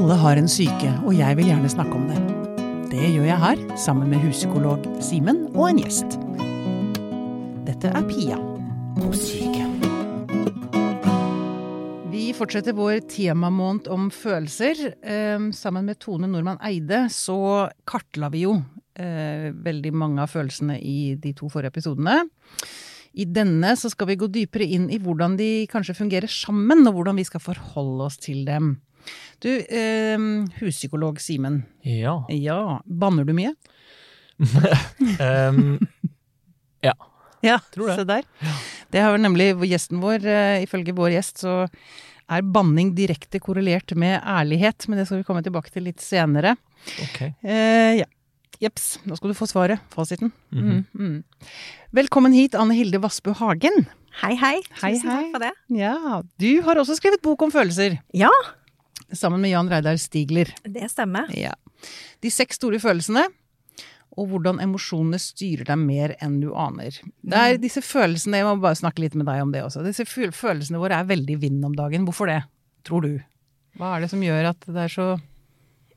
Alle har en syke, og jeg vil gjerne snakke om det. Det gjør jeg her, sammen med huspsykolog Simen og en gjest. Dette er Pia på syke. Vi fortsetter vår temamåned om følelser. Eh, sammen med Tone Nordmann Eide så kartla vi jo eh, veldig mange av følelsene i de to forrige episodene. I denne så skal vi gå dypere inn i hvordan de kanskje fungerer sammen, og hvordan vi skal forholde oss til dem. Du, eh, huspsykolog Simen. Ja. Ja, banner du mye? um, ja. Ja, Tror det. se der. Det har vel nemlig gjesten vår, eh, ifølge vår gjest, så er banning direkte korrelert med ærlighet, men det skal vi komme tilbake til litt senere. Ok. Eh, ja. Jeps, nå skal du få svaret. Fasiten. Mhm. mm, mm. Velkommen hit, Anne Hilde Vassbu Hagen. Hei, hei. Hei, Tusen hei. takk for det. Ja, du har også skrevet bok om følelser, Ja, sammen med Jan Reidar Stigler. det stemmer. Ja. De seks store følelsene, og hvordan emosjonene styrer deg mer enn du aner. Det er disse følelsene, jeg må bare snakke litt med deg om det også. Disse følelsene våre er veldig i vinden om dagen. Hvorfor det, tror du? Hva er det som gjør at det er så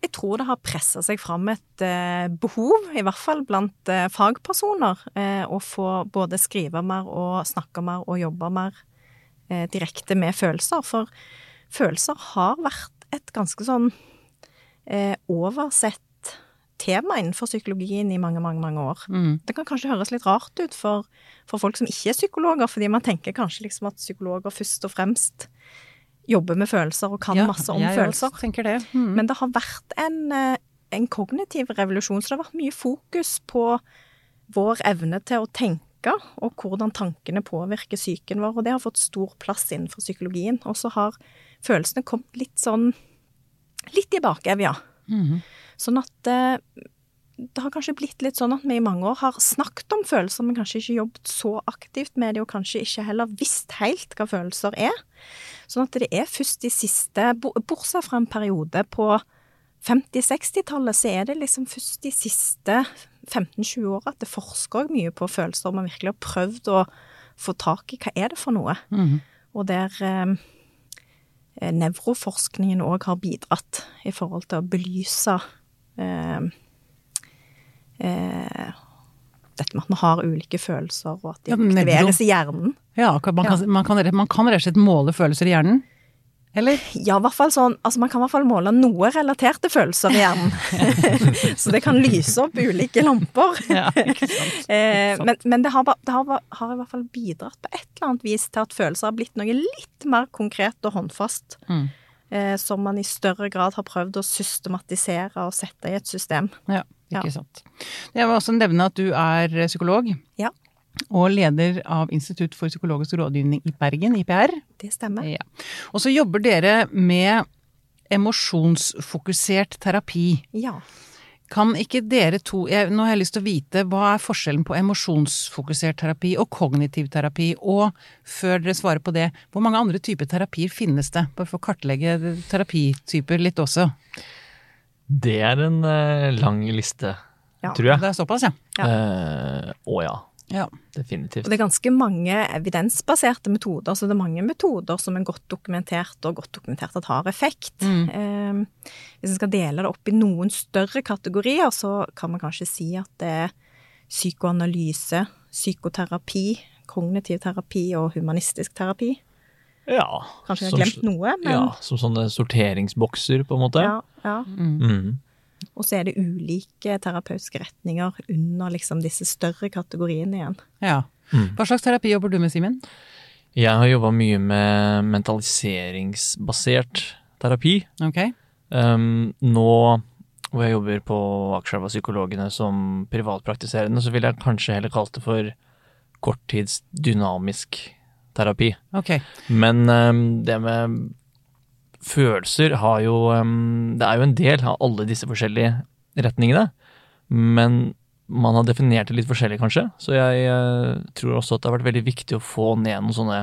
Jeg tror det har pressa seg fram et eh, behov, i hvert fall blant eh, fagpersoner, eh, å få både skrive mer og snakke mer og jobbe mer eh, direkte med følelser. For følelser har vært et ganske sånn eh, oversett tema innenfor psykologien i mange, mange, mange år. mm, Det kan kanskje høres litt rart ut for, for folk som ikke er psykologer, fordi man tenker kanskje liksom at psykologer først og fremst jobber med følelser og kan ja, masse om jeg følelser. også tenker det. Mm. Men det har vært en, eh, en kognitiv revolusjon, så det har vært mye fokus på vår evne til å tenke, og hvordan tankene påvirker psyken vår, og det har fått stor plass innenfor psykologien. Og så har følelsene kom litt sånn litt i bakevja. Mhm. Sånn at eh, det har kanskje blitt litt sånn at vi i mange år har snakket om følelser, men kanskje ikke jobbet så aktivt med det, og kanskje ikke heller visst helt hva følelser er. Sånn at det er først de siste, bortsett fra en periode på 50-60-tallet, så er det liksom først de siste 15-20 åra at det forsker mye på følelser, og man virkelig har prøvd å få tak i hva er det for noe. Mhm. Og der eh, nevroforskningen òg har bidratt i forhold til å belyse eh, eh, dette med at vi har ulike følelser, og at de Ja, nevro. aktiveres i hjernen. Ja, man kan, man, kan, man kan rett og slett måle følelser i hjernen? Eller? Ja, i hvert fall sånn, altså man kan i hvert fall måle noe relaterte følelser i hjernen. Så det kan lyse opp ulike lamper. Ja, ikke sant. Eh, men men det, har, det har, har i hvert fall bidratt på et eller annet vis til at følelser har blitt noe litt mer konkret og håndfast. Mm. Eh, som man i større grad har prøvd å systematisere og sette i et system. Ja, ikke Ja. sant. Jeg vil også nevne at du er psykolog. Ja. Og leder av Institutt for psykologisk rådgivning i Bergen, IPR. Det stemmer. Ja. Og så jobber dere med emosjonsfokusert terapi. Ja. Kan ikke dere to jeg, Nå har jeg lyst til å vite hva er forskjellen på emosjonsfokusert terapi og kognitiv terapi? Og før dere svarer på det, hvor mange andre typer terapier finnes det? Bare for å kartlegge terapityper litt også. Det er en eh, lang liste, Ja. tror jeg. Det er såpass, ja. Ja. Eh, Å ja, ja. definitivt. Og det er ganske mange evidensbaserte metoder, så det er mange metoder som er godt dokumentert, og godt dokumentert at har effekt. Mm. Eh, hvis en skal dele det opp i noen større kategorier, så kan man kanskje si at det er psykoanalyse, psykoterapi, kognitiv terapi og humanistisk terapi. Ja. Kanskje jeg har glemt noe, men Ja, som sånne sorteringsbokser, på en måte. ja, ja. Mhm. Og så er det ulike terapeutiske retninger under liksom disse større kategoriene igjen. ja. Mm. Hva slags terapi jobber du med, Simen? Jeg har jobba mye med mentaliseringsbasert terapi. Ok. Um, nå hvor jeg jobber på Akerselva Psykologene som privatpraktiserende, så ville jeg kanskje heller kalt det for korttidsdynamisk terapi. Ok. Men um, det med følelser har jo Det er jo en del av alle disse forskjellige retningene. Men man har definert det litt forskjellig, kanskje. Så jeg eh, tror også at det har vært veldig viktig å få ned noen sånne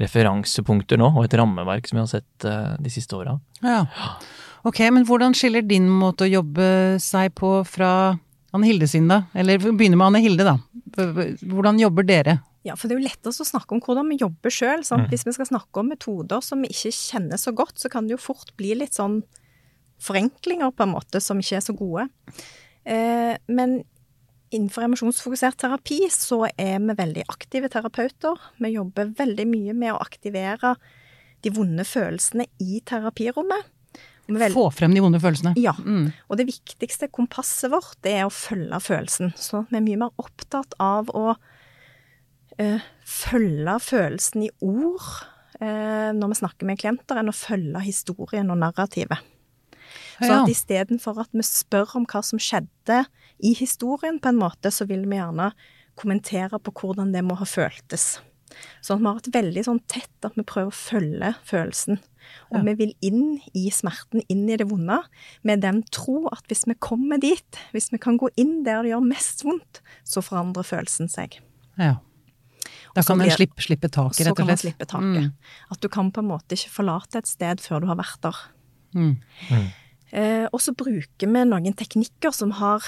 referansepunkter nå, og et rammeverk som vi har sett eh, de siste åra. Ja. Ok, men hvordan skiller din måte å jobbe seg på fra Anne Hilde sin, da? Eller begynner med Anne Hilde, da. Hvordan jobber dere? Ja, for det er jo lettest å snakke om hvordan vi jobber sjøl. Mm. Hvis vi skal snakke om metoder som vi ikke kjenner så godt, så kan det jo fort bli litt sånn forenklinger, på en måte, som ikke er så gode. Eh, men innenfor emosjonsfokusert terapi så er vi veldig aktive terapeuter. Vi jobber veldig mye med å aktivere de vonde følelsene i terapirommet. Vel... Få frem de vonde følelsene. Ja. Mm. Og det viktigste kompasset vårt, det er å følge følelsen. Så vi er mye mer opptatt av å uh, følge følelsen i ord eh, når vi snakker med klienter, enn å følge historien og narrativet. Så at istedenfor at vi spør om hva som skjedde i historien, på en måte, så vil vi gjerne kommentere på hvordan det må ha føltes. Sånn at vi har et veldig sånn tett at vi prøver å følge følelsen. Og ja. vi vil inn i smerten, inn i det vonde, med den tro at hvis vi kommer dit, hvis vi kan gå inn der det gjør mest vondt, så forandrer følelsen seg. Ja. Da kan en slippe, slippe taket, rett og slett. Så kan man slippe taket. Mm. At du kan på en måte ikke forlate et sted før du har vært der. Mm. Mm. Eh, og så bruker vi noen teknikker som har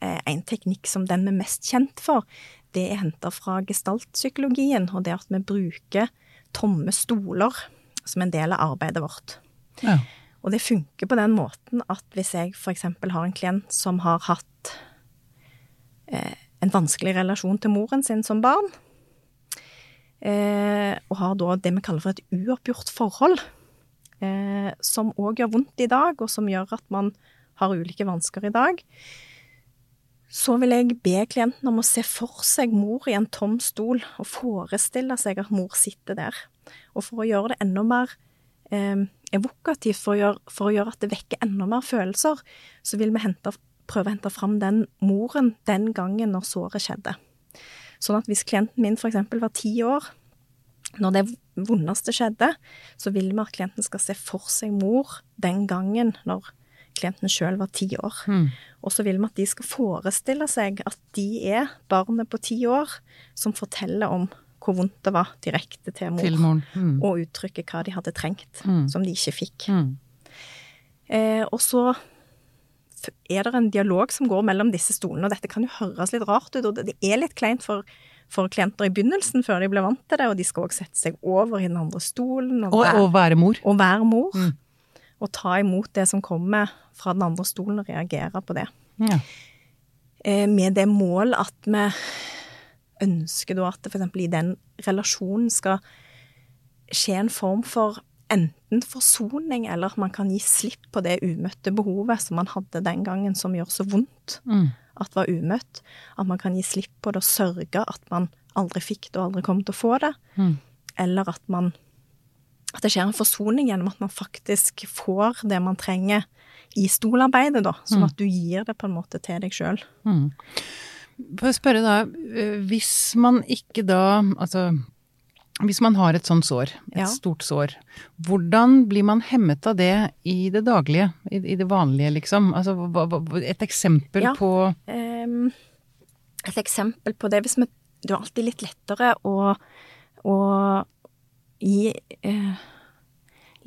eh, En teknikk som den vi er mest kjent for, det er henta fra gestaltpsykologien, og det at vi bruker tomme stoler som en del av arbeidet vårt. Ja. Og det funker på den måten at hvis jeg f.eks. har en klient som har hatt eh, en vanskelig relasjon til moren sin som barn, eh, og har da det vi kaller for et uoppgjort forhold, eh, som òg gjør vondt i dag, og som gjør at man har ulike vansker i dag, så vil jeg be klienten om å se for seg mor i en tom stol, og forestille seg at mor sitter der. Og for å gjøre det enda mer eh, evokativt, for å, gjøre, for å, gjøre, at det vekker enda mer følelser, så vil vi hente, prøve å hente fram den moren den gangen når såret skjedde. Sånn at hvis klienten min f.eks. var ti år, når det vondeste skjedde, så vil vi at klienten skal se for seg mor den gangen når klienten sjøl var ti år. Mm. Og så vil vi at de skal forestille seg at de er barnet på ti år som forteller om hvor vondt det var direkte til mor, til mm. og uttrykke hva de hadde trengt, mm. som de ikke fikk. Mm. Eh, og så er det en dialog som går mellom disse stolene, og dette kan jo høres litt rart ut, og det er litt kleint for, for klienter i begynnelsen før de blir vant til det, og de skal også sette seg over i den andre stolen. Og, og, være, og være mor. Og være mor. Mm. Og ta imot det som kommer fra den andre stolen, og reagere på det. Ja. Eh, med det mål at vi ønsker da at det f.eks. i den relasjonen skal skje en form for enten forsoning, eller man kan gi slipp på det umøtte behovet som man hadde den gangen, som gjør så vondt mm. at var umøtt. At man kan gi slipp på det og sørge at man aldri fikk det og aldri kom til å få det. Mm. Eller at man At det skjer en forsoning gjennom at man faktisk får det man trenger i stolarbeidet, da. Sånn mm. at du gir det på en måte til deg sjøl. Får jeg spørre da, eh, hvis man ikke da Altså hvis man har et sånt sår, et ja. stort sår, hvordan blir man hemmet av det i det daglige, i, i det vanlige, liksom? Altså et eksempel ja. på um, Et eksempel på det hvis vi Det er alltid litt lettere å, å gi uh,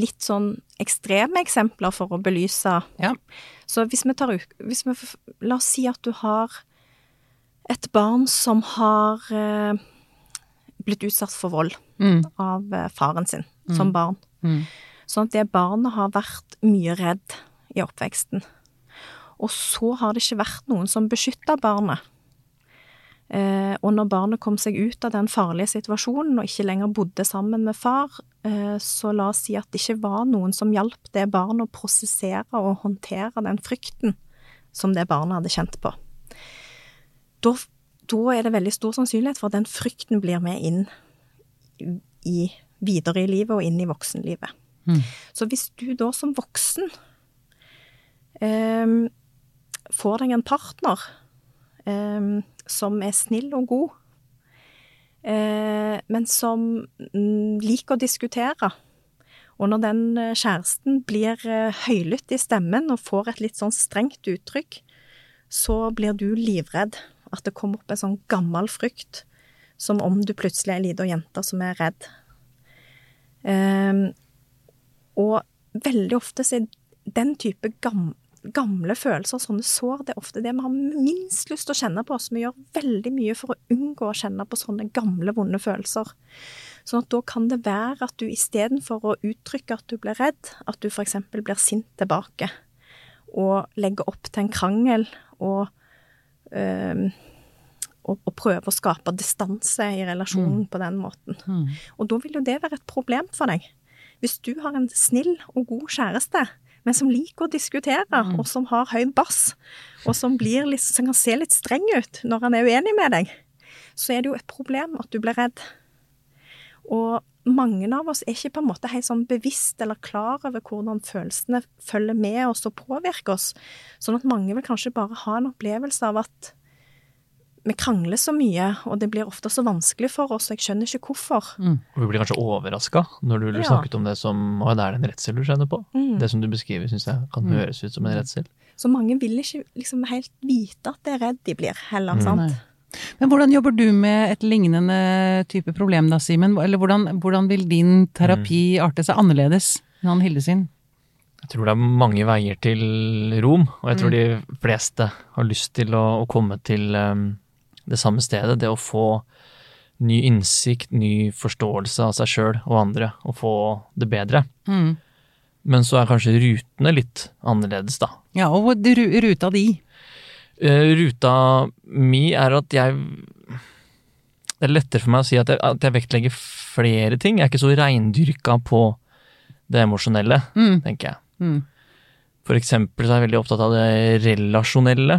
litt sånn ekstreme eksempler for å belyse. Ja. Så hvis vi tar hvis vi, La oss si at du har et barn som har eh, blitt utsatt for vold mm. av eh, faren sin mm. som barn. Mm. Sånn at det barnet har vært mye redd i oppveksten. Og så har det ikke vært noen som beskytta barnet. Eh, og når barnet kom seg ut av den farlige situasjonen og ikke lenger bodde sammen med far, eh, så la oss si at det ikke var noen som hjalp det barnet å prosessere og håndtere den frykten som det barnet hadde kjent på. Da, da er det veldig stor sannsynlighet for at den frykten blir med inn i, videre i livet og inn i voksenlivet. Mm. Så hvis du da som voksen um, får deg en partner um, som er snill og god, uh, men som liker å diskutere. Og når den eh, kjæresten blir eh, høylytt i stemmen og får et litt sånn strengt uttrykk, så blir du livredd. At det kommer opp en sånn gammel frykt, som om du plutselig er ei lita jente som er redd. Um, og veldig ofte så er den type gamle, gamle følelser, sånne sår, det er ofte det vi har minst lyst til å kjenne på. Så vi gjør veldig mye for å unngå å kjenne på sånne gamle, vonde følelser. Sånn at da kan det være at du istedenfor å uttrykke at du blir redd, at du f.eks. blir sint tilbake, og legger opp til en krangel og, øhm, å, prøve å skape distanse i relasjonen på den måten. Mm. Og da vil jo det være et problem for deg. Hvis du har en snill og god kjæreste, men som liker å diskutere, og som har høy bass, og som, blir litt, som kan se litt streng ut når han er uenig med deg, så er det jo et problem at du blir redd. Og mange av oss er ikke på en måte helt sånn bevisst eller klar over hvordan følelsene følger med oss og påvirker oss. Sånn at mange vil kanskje bare ha en opplevelse av at vi krangler så mye, og det blir ofte så vanskelig for oss, og jeg skjønner ikke hvorfor. Og vi blir kanskje overraska når du Ja. snakket om det som Å, det er en redsel du kjenner på. Mm. Det som du beskriver, syns jeg kan høres ut som en redsel. Så mange vil ikke liksom helt vite at det er redd de blir, heller, Mm. sant? Nei. Men hvordan jobber du med et lignende type problem da, Simen? Eller hvordan, hvordan vil din terapi arte seg annerledes enn han Hilde sin? Jeg tror det er mange veier til Rom, og jeg tror de fleste har lyst til å, å komme til um, det samme stedet. Det å få ny innsikt, ny forståelse av seg sjøl og andre, og få det bedre. Mm. Men så er kanskje rutene litt annerledes, da. Ja, og ruta di. Eh, ruta mi er at jeg Det er lettere for meg å si at jeg, at jeg vektlegger flere ting. Jeg er ikke så reindyrka på det emosjonelle, Mm. tenker jeg. Mm. For eksempel så er jeg veldig opptatt av det relasjonelle,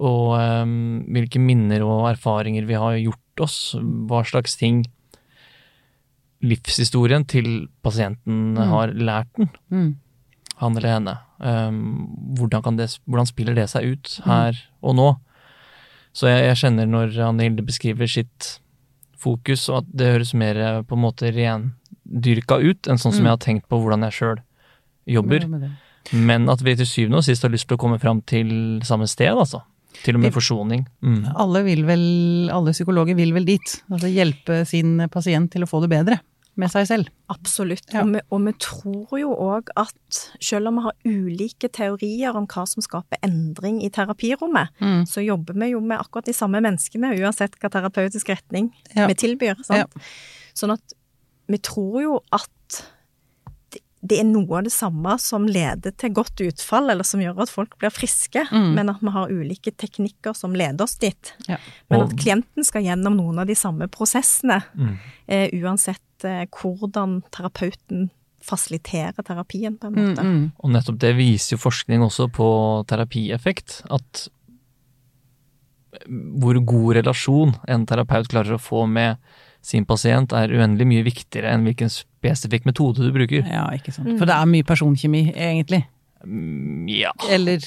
og um, hvilke minner og erfaringer vi har gjort oss. Hva slags ting livshistorien til pasienten har lært den, Mm. han eller henne. Ehm, hvordan, kan det, hvordan spiller det seg ut her og nå? Så jeg, jeg kjenner når Anne Hilde beskriver sitt fokus, og at det høres mer eh, på en måte rendyrka ut enn sånn som Mm. jeg har tenkt på hvordan jeg sjøl jobber. Men at vi til syvende og sist har lyst til å komme fram til samme sted, altså. Til og med forsoning. Mm. Alle vil vel, alle psykologer vil vel dit. Altså hjelpe sin pasient til å få det bedre med seg selv. Absolutt. Ja. Og, vi, og vi tror jo òg at selv om vi har ulike teorier om hva som skaper endring i terapirommet, Mm. så jobber vi jo med akkurat de samme menneskene, uansett hva terapeutisk retning Ja. vi tilbyr. Sant? Sånn at vi tror jo at det- det er noe av det samme som leder til godt utfall, eller som gjør at folk blir friske, Mm. men at vi har ulike teknikker som leder oss dit. Ja. Men at klienten skal gjennom noen av de samme prosessene, Mm. eh, uansett eh, hvordan terapeuten fasiliterer terapien, på en Mm, måte. mm. Og nettopp det viser jo forskning også på terapieffekt. At hvor god relasjon en terapeut klarer å få med sin pasient, er uendelig mye viktigere enn hvilken spesifikk metode du bruker. Ja, ikke sant. For det er mye personkjemi, egentlig. Mm, Ja, Eller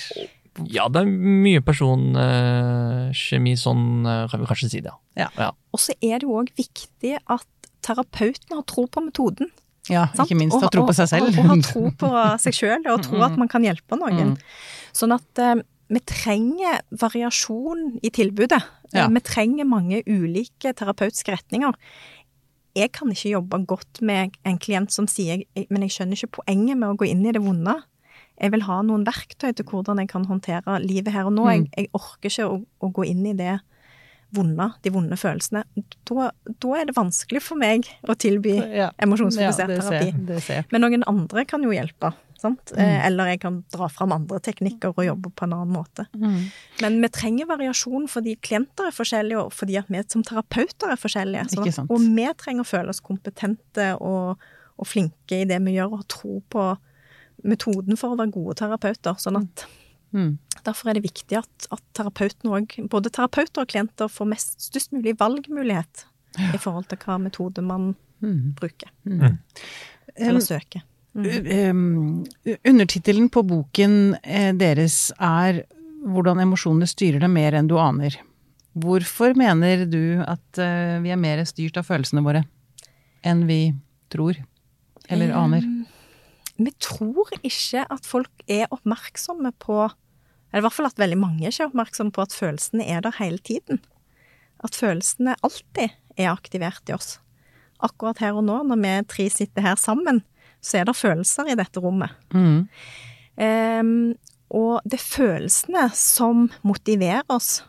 ja det er mye personkjemi, sånn eh, kan vi kanskje si det. ja. Og så er det jo òg viktig at terapeuten har tro på metoden. Ja, sant? ikke minst å ha tro på seg selv. Og, og, og ha tro på seg sjøl, og tro at man kan hjelpe noen. Mm. Sånn at eh, vi trenger variasjon i tilbudet. Ja. Eh, Vi trenger mange ulike terapeutiske retninger. Jeg kan ikke jobbe godt med en klient som sier men jeg skjønner ikke poenget med å gå inn i det vonde. Jeg vil ha noen verktøy til hvordan jeg kan håndtere livet her og nå. Jeg, Mm. jeg orker ikke å, å gå inn i det vonde, de vonde følelsene. Da, da er det vanskelig for meg å tilby Ja. emosjonsfokusert Ja, terapi. Men noen andre kan jo hjelpe. Sant? Mm. Eh, Eller jeg kan dra fram andre teknikker og jobbe på en annen måte. Mm. Men vi trenger variasjon fordi klienter er forskjellige, og fordi vi som terapeuter er forskjellige. Sånn og vi trenger å føle oss kompetente og, og flinke i det vi gjør, og tro på metoden for å være gode terapeuter. Sånn at Mm. Derfor er det viktig at, at terapeuten òg, både terapeuter og klienter, får mest, størst mulig valgmulighet i forhold til hva metode man Mm. bruker, Mm. eller søker. um, Undertittelen på boken eh, deres er 'Hvordan emosjonene styrer deg mer enn du aner'. Hvorfor mener du at eh, vi er mer styrt av følelsene våre enn vi tror eller aner? Um, Vi tror ikke at folk er oppmerksomme på Eller i hvert fall at veldig mange ikke er oppmerksomme på at følelsene er der hele tiden. At følelsene alltid er aktivert i oss. Akkurat her og nå, når vi tre sitter her sammen, så er det følelser i dette rommet. Mm. Um, og det er følelsene som motiverer oss.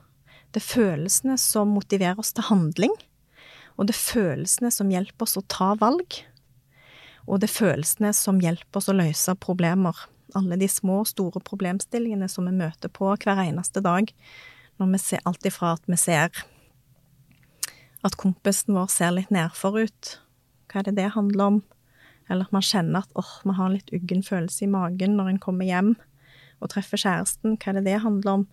Det er følelsene som motiverer oss til handling. Og det er følelsene som hjelper oss å ta valg. Og det er følelsene som hjelper oss å løse problemer. Alle de små og store problemstillingene som vi møter på hver eneste dag. Når vi ser alt ifra at vi ser at kompisen vår ser litt nedfor ut. Hva er det det handler om? Eller at man kjenner at åh, man har en litt uggen følelse i magen når en kommer hjem og treffer kjæresten. Hva er det det handler om?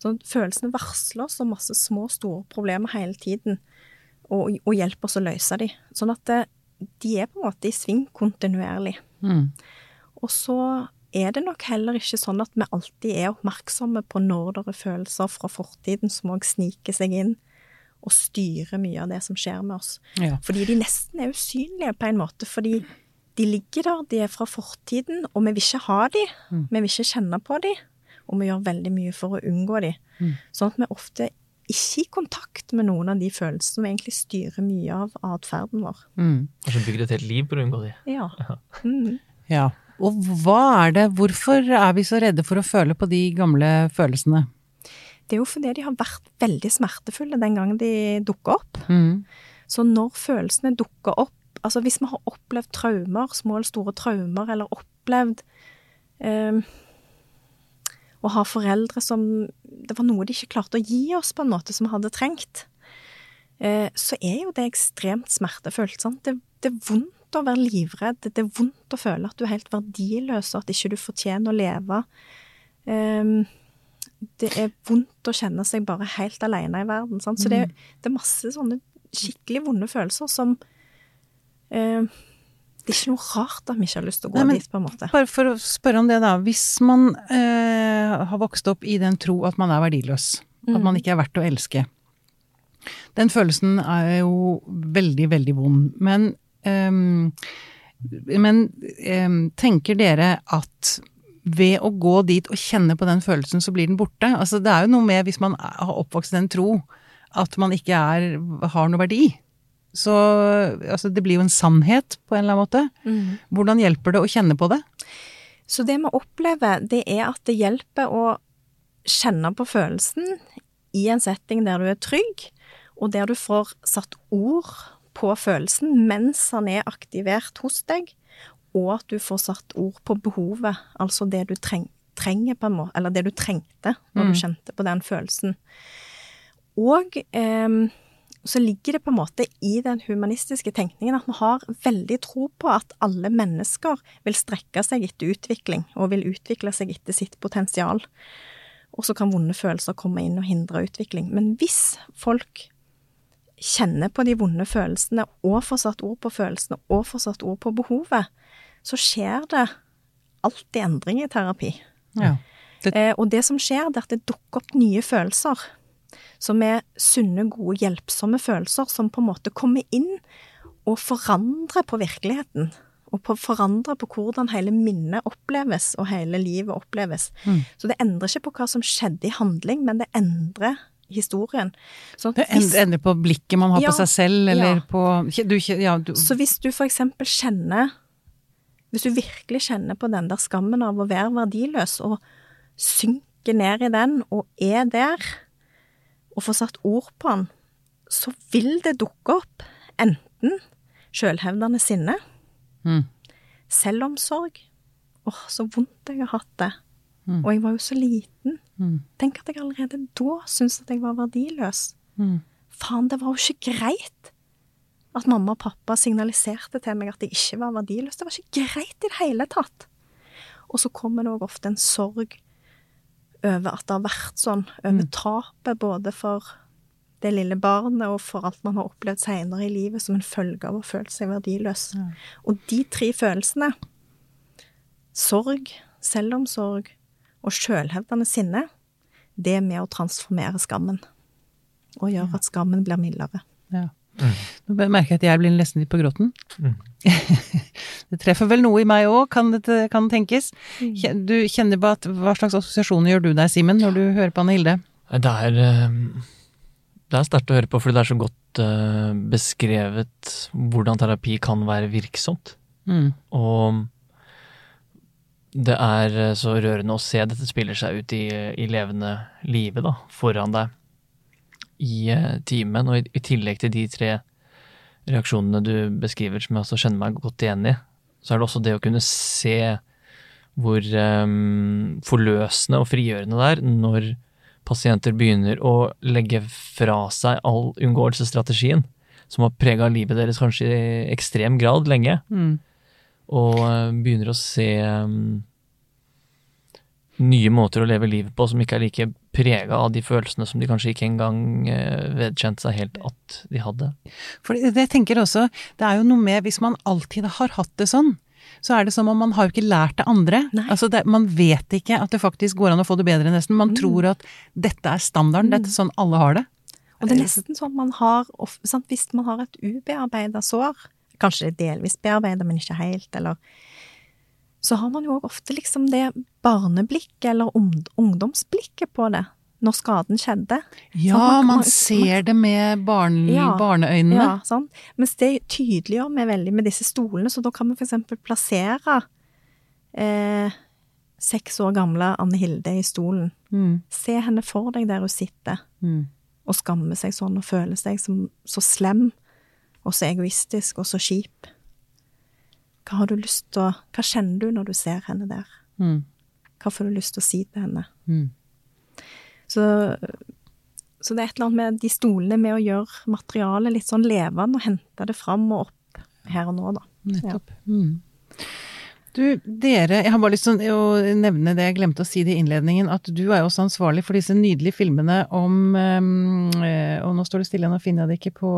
Så følelsene varsler oss om masse små, store problemer hele tiden, og, og hjelper oss å løse de. Sånn at det, de er på en måte i sving kontinuerlig. Mm. Og så er det nok heller ikke sånn at vi alltid er oppmerksomme på når det er følelser fra fortiden som òg sniker seg inn og styrer mye av det som skjer med oss. Ja. Fordi de nesten er usynlige på en måte, fordi de ligger der, de er fra fortiden, og vi vil ikke ha de, Mm. vi vil ikke kjenne på de, og vi gjør veldig mye for å unngå de. Mm. Sånn at vi ofte ikke i kontakt med noen av de følelsene som egentlig styrer mye av atferden vår. Mm. så bygger det et helt liv på å unngå de. Ja. Mm. ja. Og hva er det, hvorfor er vi så redde for å føle på de gamle følelsene? Det er jo fordi de har vært veldig smertefulle den gangen de dukker opp. Mm. Så når følelsene dukker opp, altså hvis vi har opplevd traumer, små eller store traumer, eller opplevd eh, å ha foreldre som Det var noe de ikke klarte å gi oss på en måte som vi hadde trengt, eh, så er jo det ekstremt smertefullt. Sant? Det, det er vondt å være livredd, det er vondt å føle at du er helt verdiløs, og at ikke du fortjener å leve. Um, det er vondt å kjenne seg bare helt alene i verden. Sant? Så det, det er masse sånne skikkelig vonde følelser som eh, Det er ikke noe rart at vi ikke har lyst til å gå Nei, men- dit, på en måte. Bare for å spørre om det, da. Hvis man eh, har vokst opp i den tro at man er verdiløs, at Mm. man ikke er verdt å elske. Den følelsen er jo veldig, veldig vond. Men, ehm, men um, tenker dere at ved å gå dit og kjenne på den følelsen, så blir den borte? Altså, det er jo noe med, hvis man har oppvokst i den tro, at man ikke er, har noe verdi. Så altså, det blir jo en sannhet på en eller annen måte. Mm. Hvordan hjelper det å kjenne på det? Så det vi opplever, det er at det hjelper å kjenne på følelsen i en setting der du er trygg, og der du får satt ord på følelsen mens han er aktivert hos deg, og at du får satt ord på behovet, altså det du treng, trenger på en måte, eller det du trengte når Mm. du kjente på den følelsen. Og eh, så ligger det på en måte i den humanistiske tenkningen at vi har veldig tro på at alle mennesker vil strekke seg etter utvikling, og vil utvikle seg etter sitt potensial. Og så kan vonde følelser komme inn og hindre utvikling. Men hvis folk kjenner på de vonde følelsene, og får satt ord på følelsene, og får satt ord på behovet, så skjer det alltid endring i terapi. Ja. Eh, og det som skjer, det er at det dukker opp nye følelser. Som er sunne, gode, hjelpsomme følelser som på en måte kommer inn og forandrer på virkeligheten. Og på, forandrer på hvordan hele minnet oppleves, og hele livet oppleves. Mm. Så det endrer ikke på hva som skjedde i handling, men det endrer historien. Sånn Det ender på blikket man har Ja, på seg selv, eller ja. på du, ja, du, så hvis du for eksempel kjenner Hvis du virkelig kjenner på den der skammen av å være verdiløs, og synker ned i den, og er der, og får satt ord på den, så vil det dukke opp enten sjølhevdende sinne, Mm. selvomsorg Åh, så vondt jeg har hatt det. Mm. Og jeg var jo så liten. Mm. Tenk at jeg allerede da syntes at jeg var verdiløs. Mm. Faen, det var jo ikke greit at mamma og pappa signaliserte til meg at jeg ikke var verdiløs. Det var ikke greit i det hele tatt. Og så kommer det òg ofte en sorg over at det har vært sånn, over Mm. tapet både for det lille barnet og for alt man har opplevd senere i livet som en følge av å føle seg verdiløs. Ja. Og de tre følelsene, sorg, selvomsorg og sjølhevdende sinne, det er med å transformere skammen. Og gjøre at skammen blir mildere. Ja. Nå merker jeg at jeg blir nesten litt på gråten. Mm. det treffer vel noe i meg òg, kan det kan tenkes. Mm. Du kjenner på at, Hva slags assosiasjoner gjør du deg, Simen, når du hører på Anne Hilde? Det er, eh, det er sterkt å høre på, fordi det er så godt eh, beskrevet hvordan terapi kan være virksomt. Mm. Og det er eh, så rørende å se dette spiller seg ut i, i levende livet da, foran deg i eh, timen. Og i, i tillegg til de tre reaksjonene du beskriver, som jeg også kjenner meg godt igjen i, så er det også det å kunne se hvor um, forløsende og frigjørende det er når pasienter begynner å legge fra seg all unngåelsesstrategien, som har prega livet deres kanskje i ekstrem grad lenge, Mm. Og uh, begynner å se um, nye måter å leve livet på som ikke er like prega av de følelsene som de kanskje ikke engang uh, vedkjente seg helt at de hadde. For det, det jeg også, det er jo noe med hvis man alltid har hatt det sånn, så er det som om man har jo ikke lært det andre. Altså det, man vet ikke at det faktisk går an å få det bedre nesten. Man tror at dette er standarden, dette er sånn alle har det. Og det er nesten sånn man har sant, Hvis man har et ubearbeida sår, kanskje det er delvis bearbeida, men ikke helt, eller Så har man jo òg ofte liksom det barneblikket eller ungdomsblikket på det, når skaden skjedde. Ja, man- man man- ser det med barn, Ja, barneøynene. Ja, sånn. Mens det tydeliggjør vi veldig med disse stolene, så da kan vi eksempel plassere eh, seks år gamle Anne Hilde i stolen. Mm, Se henne for deg der hun sitter. mm, og skammer seg sånn og føler seg som så slem og så egoistisk og så kjip. Hva har du lyst til å Hva kjenner du når du ser henne der? mm, Hva får du lyst til å si til henne? mm. Så, så det er et eller annet med de stolene med å gjøre materialet litt sånn levende og hente det fram og opp her og nå, da. Nettopp. Mm. Du, dere, jeg har bare lyst til å nevne det, jeg glemte å si det i innledningen, at du er jo også ansvarlig for disse nydelige filmene om eh, Og nå står det stille, nå finner jeg det ikke på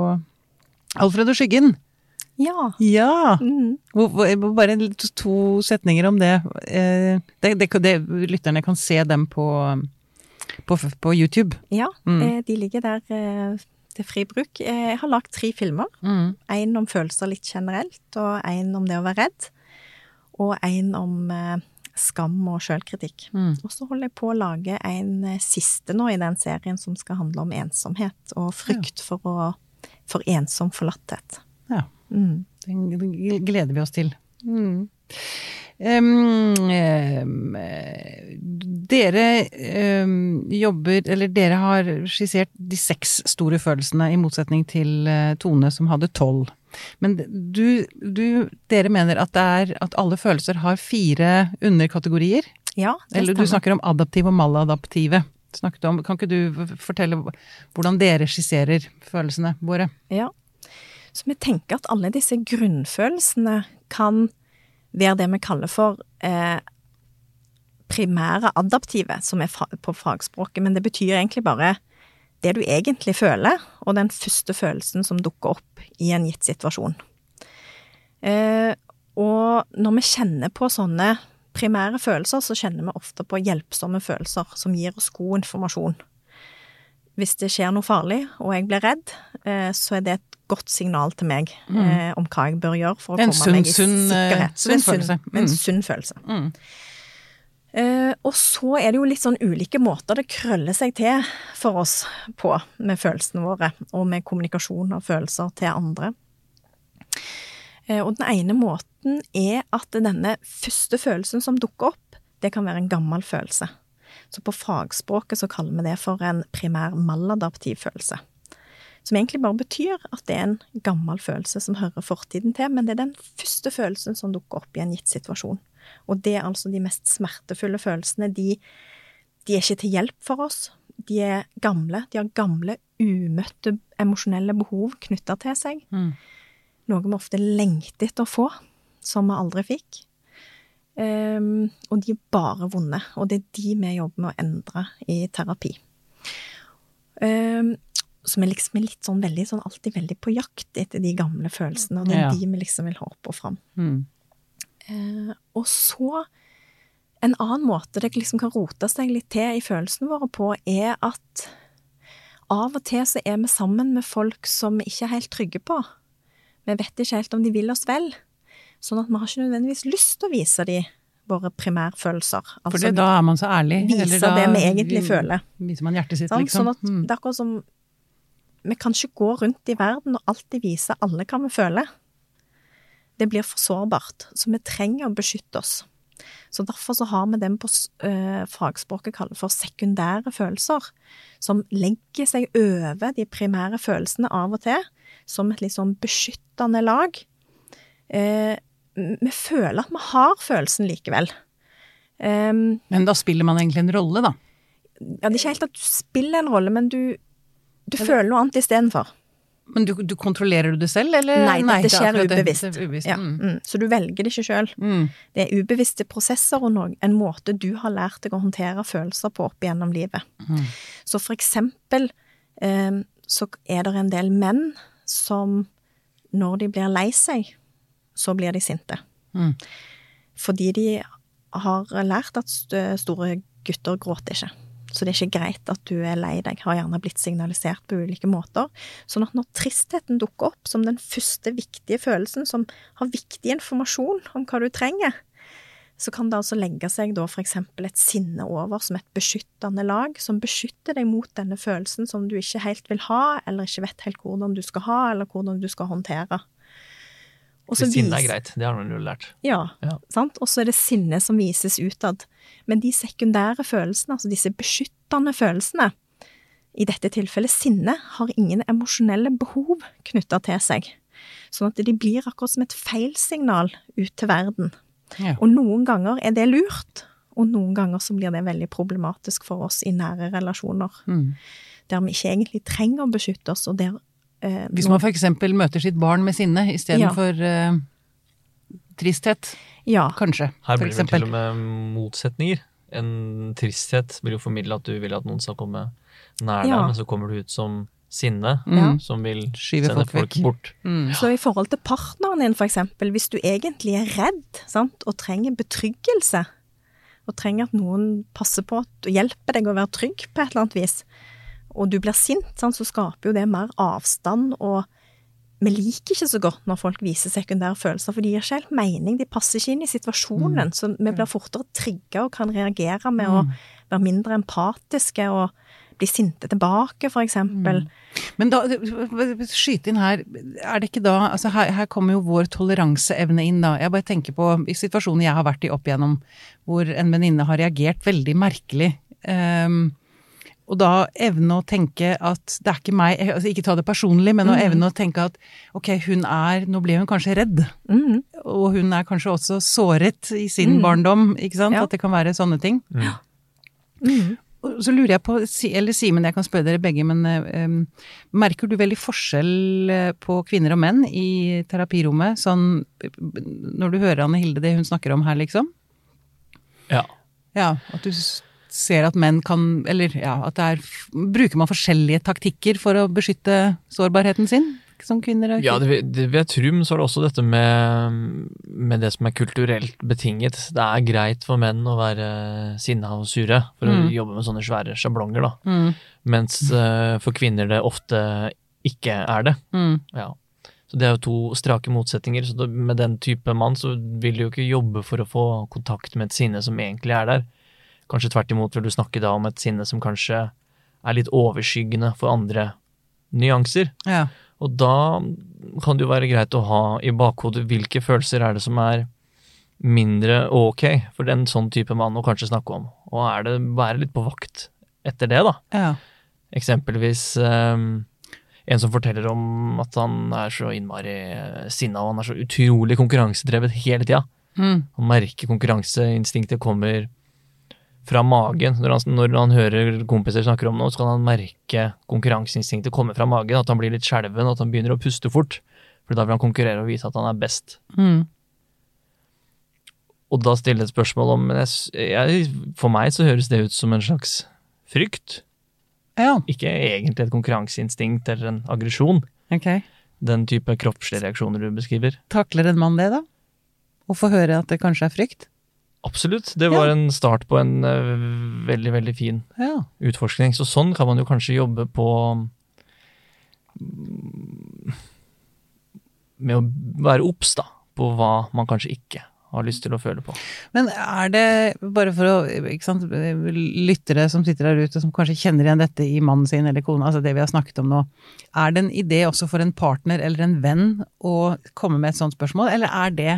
Alfred og skyggen. Ja. Ja! Mm. Bare to setninger om det. Eh, det, det, det. Lytterne kan se dem på, på, på YouTube. ja Mm. eh, de ligger der eh, til fri bruk. Jeg har lagd tre filmer. Mm. En om følelser litt generelt, og en om det å være redd. Og en om skam og sjølkritikk. Mm. Og så holder jeg på å lage en siste nå i den serien som skal handle om ensomhet og frykt for, å, for ensom forlatthet. Ja. Mm. Den gleder vi oss til. Mm. Um, eh, dere um, jobber, eller dere har skissert de seks store følelsene, i motsetning til eh, Tone som hadde tolv. Men du, du, dere mener at, det er, at alle følelser har fire underkategorier? Ja, det Eller du snakker om adaptive og maladaptive. Snakket om, kan ikke du fortelle hvordan dere skisserer følelsene våre? Ja. Så vi tenker at alle disse grunnfølelsene kan være det vi kaller for eh, primære adaptive, som er på fagspråket. Men det betyr egentlig bare det du egentlig føler, og den første følelsen som dukker opp i en gitt situasjon. Eh, og når vi kjenner på sånne primære følelser, så kjenner vi ofte på hjelpsomme følelser som gir oss god informasjon. Hvis det skjer noe farlig, og jeg blir redd, eh, så er det et godt signal til meg mm. om hva jeg bør gjøre for å En komme sunn- meg i sunn, eh, sikkerhet. Det er en sunn følelse. en Mm. sunn følelse. Mm. Uh, og så er det jo litt sånn ulike måter det krøller seg til for oss på med følelsene våre, og med kommunikasjon av følelser til andre. Eh, og den ene måten er at denne første følelsen som dukker opp, det kan være en gammel følelse. Så på fagspråket så kaller vi det for en primær maladaptiv følelse. Som egentlig bare betyr at det er en gammel følelse som hører fortiden til, men det er den første følelsen som dukker opp i en gitt situasjon. Og det er altså de mest smertefulle følelsene. De, de er ikke til hjelp for oss. De er gamle. De har gamle, umøtte emosjonelle behov knytta til seg. Mm. Noe vi ofte lengter etter å få, som vi aldri fikk. Um, og de er bare vonde, og det er de vi jobber med å endre i terapi. Um, så vi liksom er litt sånn veldig, sånn alltid veldig på jakt etter de gamle følelsene, og det er Ja. de vi liksom vil ha opp og fram. Mm. Uh, og så En annen måte det liksom kan rote seg litt til i følelsene våre på, er at av og til så er vi sammen med folk som vi ikke er helt trygge på. Vi vet ikke helt om de vil oss vel. Sånn at vi har ikke nødvendigvis lyst til å vise de våre primærfølelser. For det, da er man så ærlig. vise eller da det vi egentlig vi- føler. Viser man hjertet sitt, sånn, liksom. Sånn at Mm. det er akkurat som Vi kan ikke gå rundt i verden og alltid vise alle hva vi føler. Det blir for sårbart, så vi trenger å beskytte oss. Så derfor så har vi den på eh, fagspråket kaller for sekundære følelser, som legger seg over de primære følelsene av og til, som et litt sånn beskyttende lag. Eh, vi føler at vi har følelsen likevel. Um, men da spiller man egentlig en rolle, da? Ja, det er ikke helt at du spiller en rolle, men du, du føler noe annet istedenfor. Men du, du, kontrollerer du det selv, eller? Nei, Nei det skjer det, ubevisst. Det, ubevisst. Ja, mm. Mm. Så du velger det ikke sjøl. Mm. Det er ubevisste prosesser og noe, en måte du har lært deg å håndtere følelser på opp igjennom livet. Mm. Så for eksempel um, så er det en del menn som når de blir lei seg, så blir de sinte. Mm. Fordi de har lært at store gutter gråter ikke. Så det er ikke greit at du er lei deg, har gjerne blitt signalisert på ulike måter. Sånn at når tristheten dukker opp som den første viktige følelsen, som har viktig informasjon om hva du trenger, så kan det altså legge seg da eksempel et sinne over som et beskyttende lag, som beskytter deg mot denne følelsen som du ikke helt vil ha, eller ikke vet helt hvordan du skal ha, eller hvordan du skal håndtere. Også sinne er greit, det har man jo lært. Ja, ja. sant. Og så er det sinne som vises utad. Men de sekundære følelsene, altså disse beskyttende følelsene, i dette tilfellet sinne, har ingen emosjonelle behov knytta til seg. Sånn at de blir akkurat som et feilsignal ut til verden. Ja. Og noen ganger er det lurt, og noen ganger så blir det veldig problematisk for oss i nære relasjoner. Mm. Der vi ikke egentlig trenger å beskytte oss, og der eh, Hvis man f.eks. møter sitt barn med sinne istedenfor ja. eh, tristhet, ja. kanskje. Her blir det til og med motsetninger. En tristhet blir jo formidla at du vil at noen skal komme nær deg, ja. men så kommer du ut som sinne mm. som vil Skyve sende folk, folk bort. Mm. Så i forhold til partneren din, eksempel, hvis du egentlig er redd sant, og trenger betryggelse, og trenger at noen passer på og hjelper deg å være trygg på et eller annet vis, og du blir sint, sant, så skaper jo det mer avstand, og vi liker ikke så godt når folk viser sekundære følelser, for de gir ikke helt mening, de passer ikke inn i situasjonen, mm. så vi blir fortere trigga og kan reagere med å mm. være mindre empatiske og bli sinte tilbake, for eksempel. Mm. Men da, skyte inn her, er det ikke da altså her, her, kommer jo vår toleranseevne inn, da. Jeg bare tenker på i situasjoner jeg har vært i opp igjennom, hvor en venninne har reagert veldig merkelig. Um, og da evne å tenke at det er ikke meg, altså ikke ta det personlig, men mm. å evne å tenke at ok, hun er Nå ble hun kanskje redd. Mm. Og hun er kanskje også såret i sin mm. barndom, ikke sant. Ja. At det kan være sånne ting. Ja. Så lurer jeg på, eller Simen, jeg kan spørre dere begge, men um, merker du veldig forskjell eh, på kvinner og menn i terapirommet? Sånn når du hører Anne Hilde det hun snakker om her, liksom? Ja. Ja, At du ser at menn kan Eller ja, at det er Bruker man forskjellige taktikker for å beskytte sårbarheten sin? Som kvinner og Ja, det, det ved Trum så er det også dette med, med, det som er kulturelt betinget. Det er greit for menn å være sinna og sure for mm. å jobbe med sånne svære sjablonger, da. Mm. Mens uh, for kvinner det ofte ikke er det. Mm. Ja. Så det er jo to strake motsetninger. Så med den type mann så vil du jo ikke jobbe for å få kontakt med et sinne som egentlig er der. Kanskje tvert imot vil du snakke da om et sinne som kanskje er litt overskyggende for andre nyanser. Ja. Og da kan det jo være greit å ha i bakhodet hvilke følelser er det som er mindre ok for den sånn type mann å kanskje snakke om. Og er det være litt på vakt etter det, da. Ja. Eksempelvis um, en som forteller om at han er så innmari sinna, og han er så utrolig konkurransedrevet hele tida. Mm. Han merker konkurranseinstinktet kommer fra magen. Når han, når han, hører kompiser snakker om noe, så kan han merke konkurranseinstinktet komme fra magen. At han blir litt skjelven, at han begynner å puste fort. For da vil han konkurrere og vise at han er best. Mm. Og da stille et spørsmål om jeg, jeg, For meg så høres det ut som en slags frykt. Ja. Ikke egentlig et konkurranseinstinkt eller en aggresjon. Okay. Den type kroppslige reaksjoner du beskriver. Takler en mann det, da? Å få høre at det kanskje er frykt? Absolutt. Det var ja. en start på en uh, veldig, veldig fin ja. utforskning. Så sånn kan man jo kanskje jobbe på mm, Med å være obs, på hva man kanskje ikke har lyst til å føle på. Men er det, bare for å sant, lyttere som sitter der ute som kanskje kjenner igjen dette i mannen sin eller kona, altså det vi har snakket om nå, er det en idé også for en partner eller en venn å komme med et sånt spørsmål, eller er det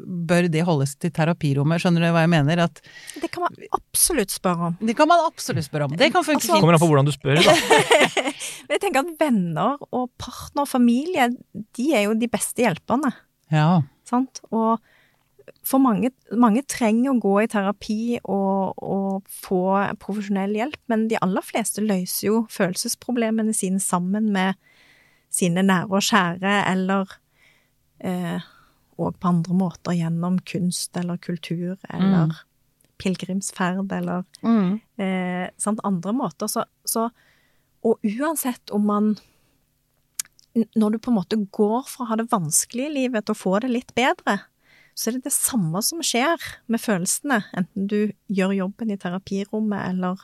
bør det holdes til terapirommet? Skjønner du hva jeg mener? At Det kan man absolutt spørre om. det kan man absolutt spørre om. Det kan funke Altså- Kommer an på hvordan du spør, da. Men jeg tenker at venner og partner og familie, de er jo de beste hjelperne. Ja. Sant? Og for mange, mange trenger å gå i terapi og, og få profesjonell hjelp, men de aller fleste løser jo følelsesproblemene sine sammen med sine nære og kjære, eller eh, og på andre måter gjennom kunst eller kultur eller Mm. pilegrimsferd eller Mm. eh, sant, andre måter. Så, så, og uansett om man Når du på en måte går fra å ha det vanskelig i livet til å få det litt bedre, så er det det samme som skjer med følelsene, enten du gjør jobben i terapirommet, eller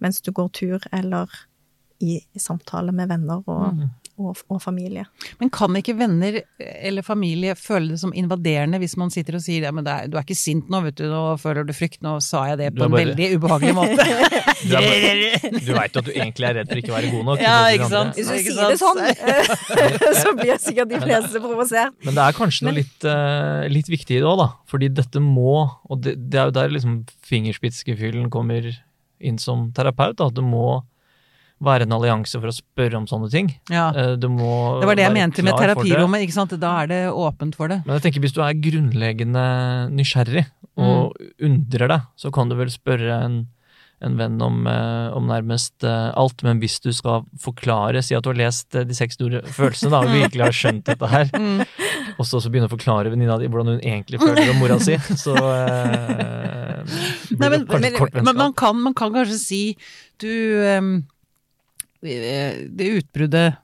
mens du går tur, eller i, i samtale med venner og, Mm. Og, og familie. Men kan ikke venner eller familie føle det som invaderende hvis man sitter og sier ja, men det er, du er ikke sint nå, vet du, nå føler du frykt, nå sa jeg det på bare... en veldig ubehagelig måte. Du, bare- du veit at du egentlig er redd for ikke å være god nok. Ja, ikke sant? Hvis du Ikke sier det sånn, så blir jeg sikkert de fleste provosert. Men det er kanskje noe litt, uh, litt viktig i det òg, da. Fordi dette må, og det, det er jo der liksom fingerspitzgefühlen kommer inn som terapeut, da. At du må være en allianse for å spørre om sånne ting. Ja. Eh, Det var det jeg mente med terapirommet, ikke sant. Da er det åpent for det. Men jeg tenker hvis du er grunnleggende nysgjerrig og Mm. undrer deg, så kan du vel spørre en, en venn om, eh, om nærmest eh, alt. Men hvis du skal forklare, si at du har lest De seks store følelsene da, og virkelig har skjønt dette her, Mm. og så, så begynne å forklare venninna di hvordan hun egentlig føler om mora si, så eh, Nei, men, men, man, kan, man kan kanskje si du eh, Det utbruddet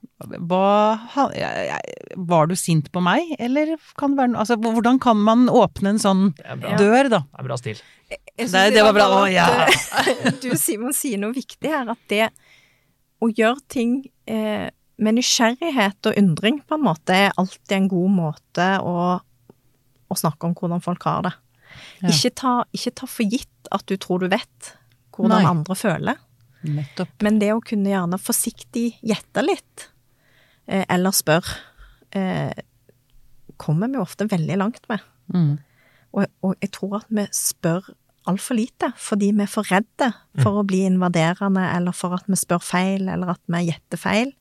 hva, Var du sint på meg, eller kan det være noe altså, Hvordan kan man åpne en sånn Det dør, da? det er bra stil. Nei, synes det var bra. bra Å, ja. Du, Simon, sier noe viktig her. At det å gjøre ting eh, med nysgjerrighet og undring, på en måte, er alltid en god måte å, å snakke om hvordan folk har det. Ja. Ikke, ta, ikke ta for gitt at du tror du vet hvordan Nei. andre føler, Nettopp. men det å kunne gjerne forsiktig gjette litt, eh, eller spørre, eh, kommer vi ofte veldig langt med. Mm. Og, og jeg tror at vi spør altfor lite, fordi vi er for redde for å bli invaderende, eller for at vi spør feil, eller at vi gjetter feil.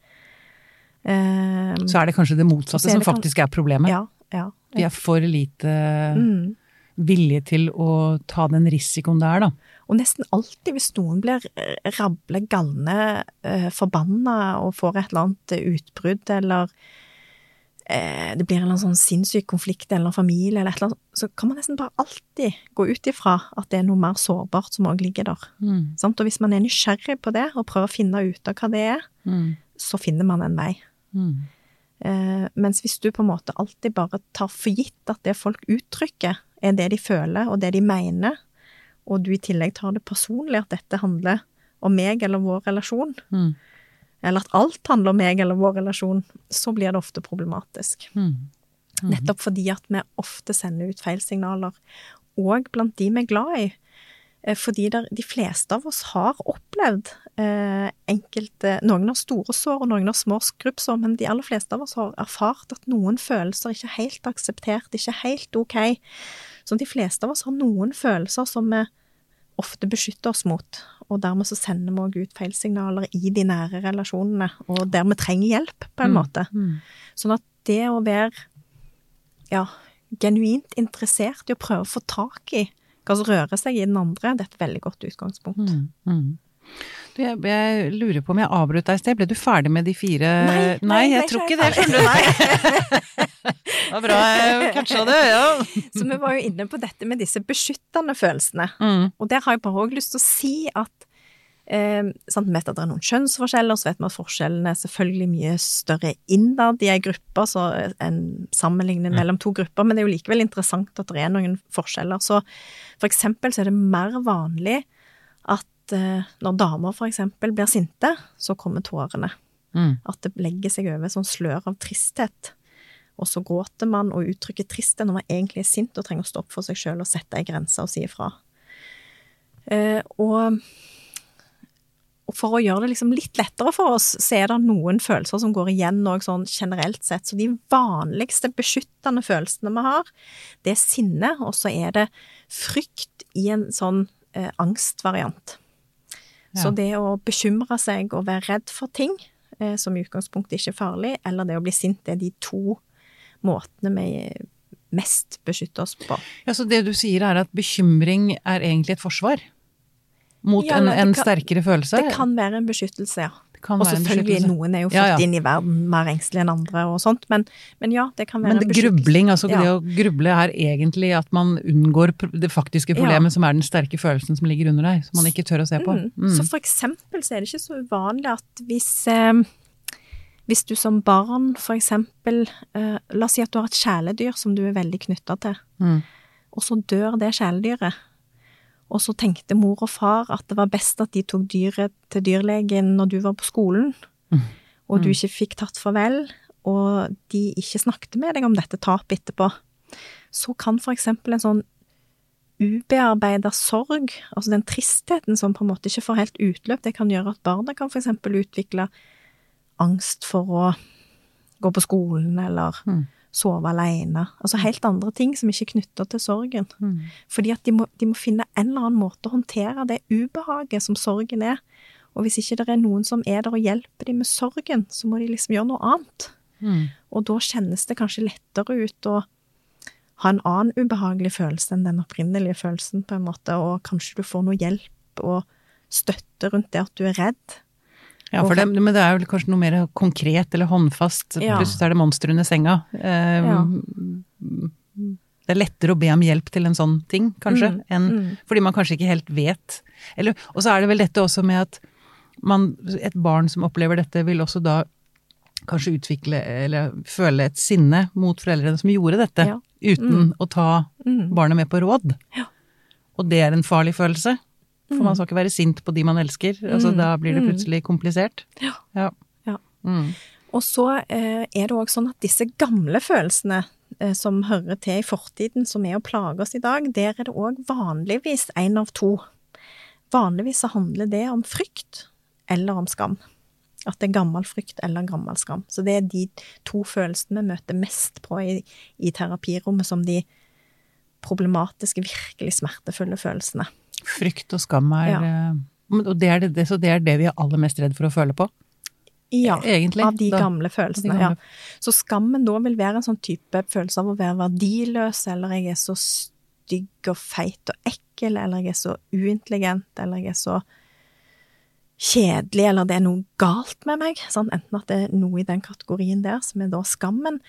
Eh, Så er det kanskje det motsatte det som faktisk er problemet. ja, ja. Vi er for lite Mm. Villige til å ta den risikoen det er, da. Og nesten alltid hvis noen blir eh, rable, galne, eh, forbanna og får et eller annet eh, utbrudd, eller eh, det blir en eller annen sånn sinnssyk konflikt eller familie, eller et eller annet, så kan man nesten bare alltid gå ut ifra at det er noe mer sårbart som òg ligger der. Mm. Sant? Og hvis man er nysgjerrig på det, og prøver å finne ut av hva det er, Mm. så finner man en vei. Mm. Eh, mens hvis du på en måte alltid bare tar for gitt at det folk uttrykker, er det de føler og det de mener, og du i tillegg tar det personlig at dette handler om meg eller vår relasjon, Mm. eller at alt handler om meg eller vår relasjon, så blir det ofte problematisk. Mm. Nettopp fordi at vi ofte sender ut feil signaler, og blant de vi er glad i. Eh, Fordi der, de fleste av oss har opplevd eh, enkelte Noen har store sår, og noen har små skrubbsår, men de aller fleste av oss har erfart at noen følelser ikke er helt akseptert, ikke helt ok. Så de fleste av oss har noen følelser som vi ofte beskytter oss mot, og dermed så sender vi òg ut feilsignaler i de nære relasjonene, og der vi trenger hjelp, på en Mm. måte. Mm. Sånn at det å være ja, genuint interessert i å prøve å få tak i hva som rører seg i den andre, det er et veldig godt utgangspunkt. Mm, mm. Jeg, jeg lurer på om jeg avbrøt deg i sted. Ble du ferdig med de fire Nei, nei, jeg ble tror ikke det. skjønner du. Nei. Det var bra jeg catcha det, ja. Så vi var jo inne på dette med disse beskyttende følelsene. Mm. Og der har jeg bare òg lyst til å si at eh, sant, Vi vet at det er noen kjønnsforskjeller, så vet vi at forskjellene er selvfølgelig mye større innad i ei gruppe så enn sammenlignet mellom to grupper, men det er jo likevel interessant at det er noen forskjeller. Så for eksempel så er det mer vanlig at eh, når damer eksempel blir sinte, så kommer tårene. Mm. At det legger seg over sånn slør av tristhet. Og så gråter man og uttrykker tristhet når man egentlig er sint og trenger å stå opp for seg sjøl og sette ei grense og si ifra. Eh, og, og Og for å gjøre det liksom litt lettere for oss, så er det noen følelser som går igjen òg sånn generelt sett. Så de vanligste beskyttende følelsene vi har, det er sinne, og så er det frykt i en sånn eh, angstvariant. Så det å bekymre seg og være redd for ting, eh, som i utgangspunktet ikke er farlig, eller det å bli sint, det er de to måtene vi mest beskytter oss på. Ja, Så det du sier er at bekymring er egentlig et forsvar? Mot Ja, en, en kan- sterkere følelse? Det kan være en beskyttelse, ja. Kan Og være en selvfølgelig, noen er jo født Ja, ja. inn i verden mer engstelig enn andre og sånt, men, men ja, det kan være Men en det, beskyttelse. grubling, altså Ja. det å gruble er egentlig at man unngår det faktiske problemet, som er den sterke følelsen som ligger under deg, som man ikke tør å se på. Mm. Mm. Så for eksempel så er det ikke så uvanlig at hvis, eh, hvis du som barn for eksempel, eh, la oss si at du har et kjæledyr som du er veldig knytta til, Mm. og så dør det kjæledyret. Og så tenkte mor og far at det var best at de tok dyret til dyrlegen når du var på skolen, Mm. og du ikke fikk tatt farvel, og de ikke snakket med deg om dette tapet etterpå. Så kan for eksempel en sånn ubearbeida sorg, altså den tristheten som på en måte ikke får helt utløp, det kan gjøre at barna kan for eksempel utvikle angst for å gå på skolen eller Mm. Sove alene. Altså helt andre ting som ikke er knytta til sorgen. Mm. Fordi at de må, de må finne en eller annen måte å håndtere det ubehaget som sorgen er. Og hvis ikke det er noen som er der og hjelper dem med sorgen, så må de liksom gjøre noe annet. Mm. Og da kjennes det kanskje lettere ut å ha en annen ubehagelig følelse enn den opprinnelige følelsen, på en måte, og kanskje du får noe hjelp og støtte rundt det at du er redd. Ja, det, men det er vel kanskje noe mer konkret eller håndfast. Ja. Plutselig er det monster under senga. Eh, Ja. Det er lettere å be om hjelp til en sånn ting, kanskje, Mm, enn mm. fordi man kanskje ikke helt vet. Eller, og så er det vel dette også med at man, et barn som opplever dette, vil også da kanskje utvikle eller føle et sinne mot foreldrene som gjorde dette, Ja. uten å ta Mm. barnet med på råd. Ja. Og det er en farlig følelse. For Mm. man skal ikke være sint på de man elsker. Altså, Mm. Da blir det Mm. plutselig komplisert. Ja. Ja. Ja. Mm. Og så eh, er det òg sånn at disse gamle følelsene eh, som hører til i fortiden, som er å plage oss i dag, der er det òg vanligvis én av to. Vanligvis så handler det om frykt eller om skam. At det er gammel frykt eller gammel skam. Så det er de to følelsene vi møter mest på i, i terapirommet som de problematiske, virkelig smertefulle følelsene. Frykt og skam er Ja. eh, Og det er det, så det er det vi er aller mest redd for å føle på? Ja, Egentlig, av de da. gamle følelsene. De gamle. Ja. Så skammen da vil være en sånn type følelse av å være verdiløs, eller jeg er så stygg og feit og ekkel, eller jeg er så uintelligent, eller jeg er så kjedelig, eller det er noe galt med meg. Sant? Enten at det er noe i den kategorien der, som er da skammen,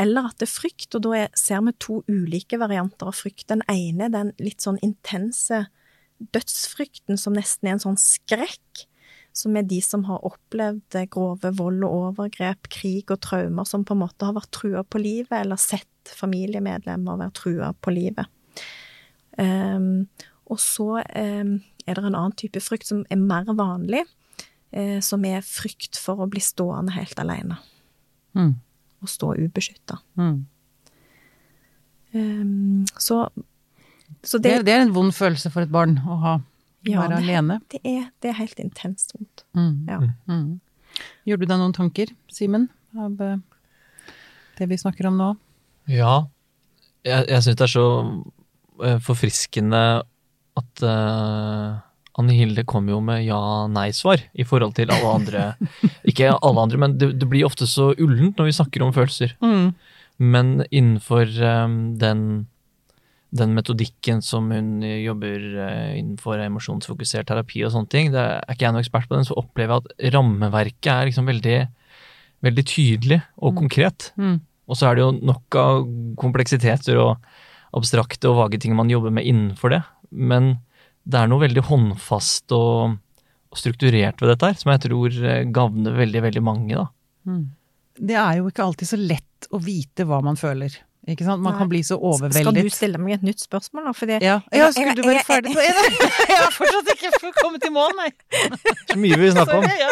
eller at det er frykt. Og da er, ser vi to ulike varianter av frykt. Den ene er den litt sånn intense dødsfrykten, som nesten er en sånn skrekk. Som er de som har opplevd grove vold og overgrep, krig og traumer, som på en måte har vært trua på livet, eller sett familiemedlemmer være trua på livet. Um, og så um, er det en annen type frykt som er mer vanlig, uh, som er frykt for å bli stående helt alene. Mm. Og stå ubeskytta. Mm. Så, så Det, det, det er en vond følelse for et barn å ha. Ja, være det- alene. det, er, det er helt intenst vondt. Mm. Ja. Mm. Gjør du deg noen tanker, Simen, av eh, det vi snakker om nå? Ja, jeg, jeg syns det er så eh, forfriskende at uh, Anne Hilde kom jo med ja-nei-svar i forhold til alle andre. Ikke alle andre, men det, det blir ofte så ullent når vi snakker om følelser. Mm. Men innenfor um, den, den metodikken som hun jobber eh, innenfor emosjonsfokusert terapi og sånne ting, det er ikke jeg noen ekspert på den, så opplever jeg at rammeverket er liksom veldig, veldig tydelig og konkret. Mm. Og så er det jo nok av kompleksiteter og abstrakte og vage ting man jobber med innenfor det. Men det er noe veldig håndfast og, og strukturert ved dette her, som jeg tror eh, gagner veldig, veldig mange, da. Mm. Det er jo ikke alltid så lett å vite hva man føler. Ikke sant? Man Nei. kan bli så Skal du stille meg et nytt spørsmål nå? Fordi Ja, ja skulle du være ferdig på en? Jeg har fortsatt ikke kommet i mål, nei. Så mye vi snakker om. Ja.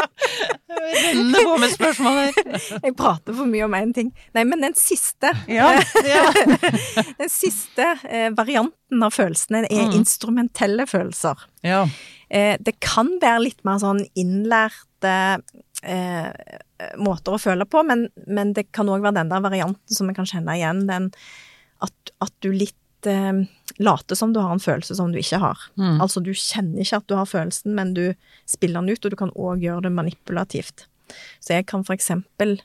Jeg renner på med spørsmål her. jeg prater for mye om én ting. Nei, men den siste Ja, ja. Den siste eh, varianten av følelsene er Mm. instrumentelle følelser. ja. Eh, det kan være litt mer sånn innlærte eh, måter å føle på, men, men det kan òg være den der varianten som vi kan kjenne igjen, den at, at du litt eh, later som du har en følelse som du ikke har. Mm. Altså du kjenner ikke at du har følelsen, men du spiller den ut, og du kan òg gjøre det manipulativt. Så jeg kan for eksempel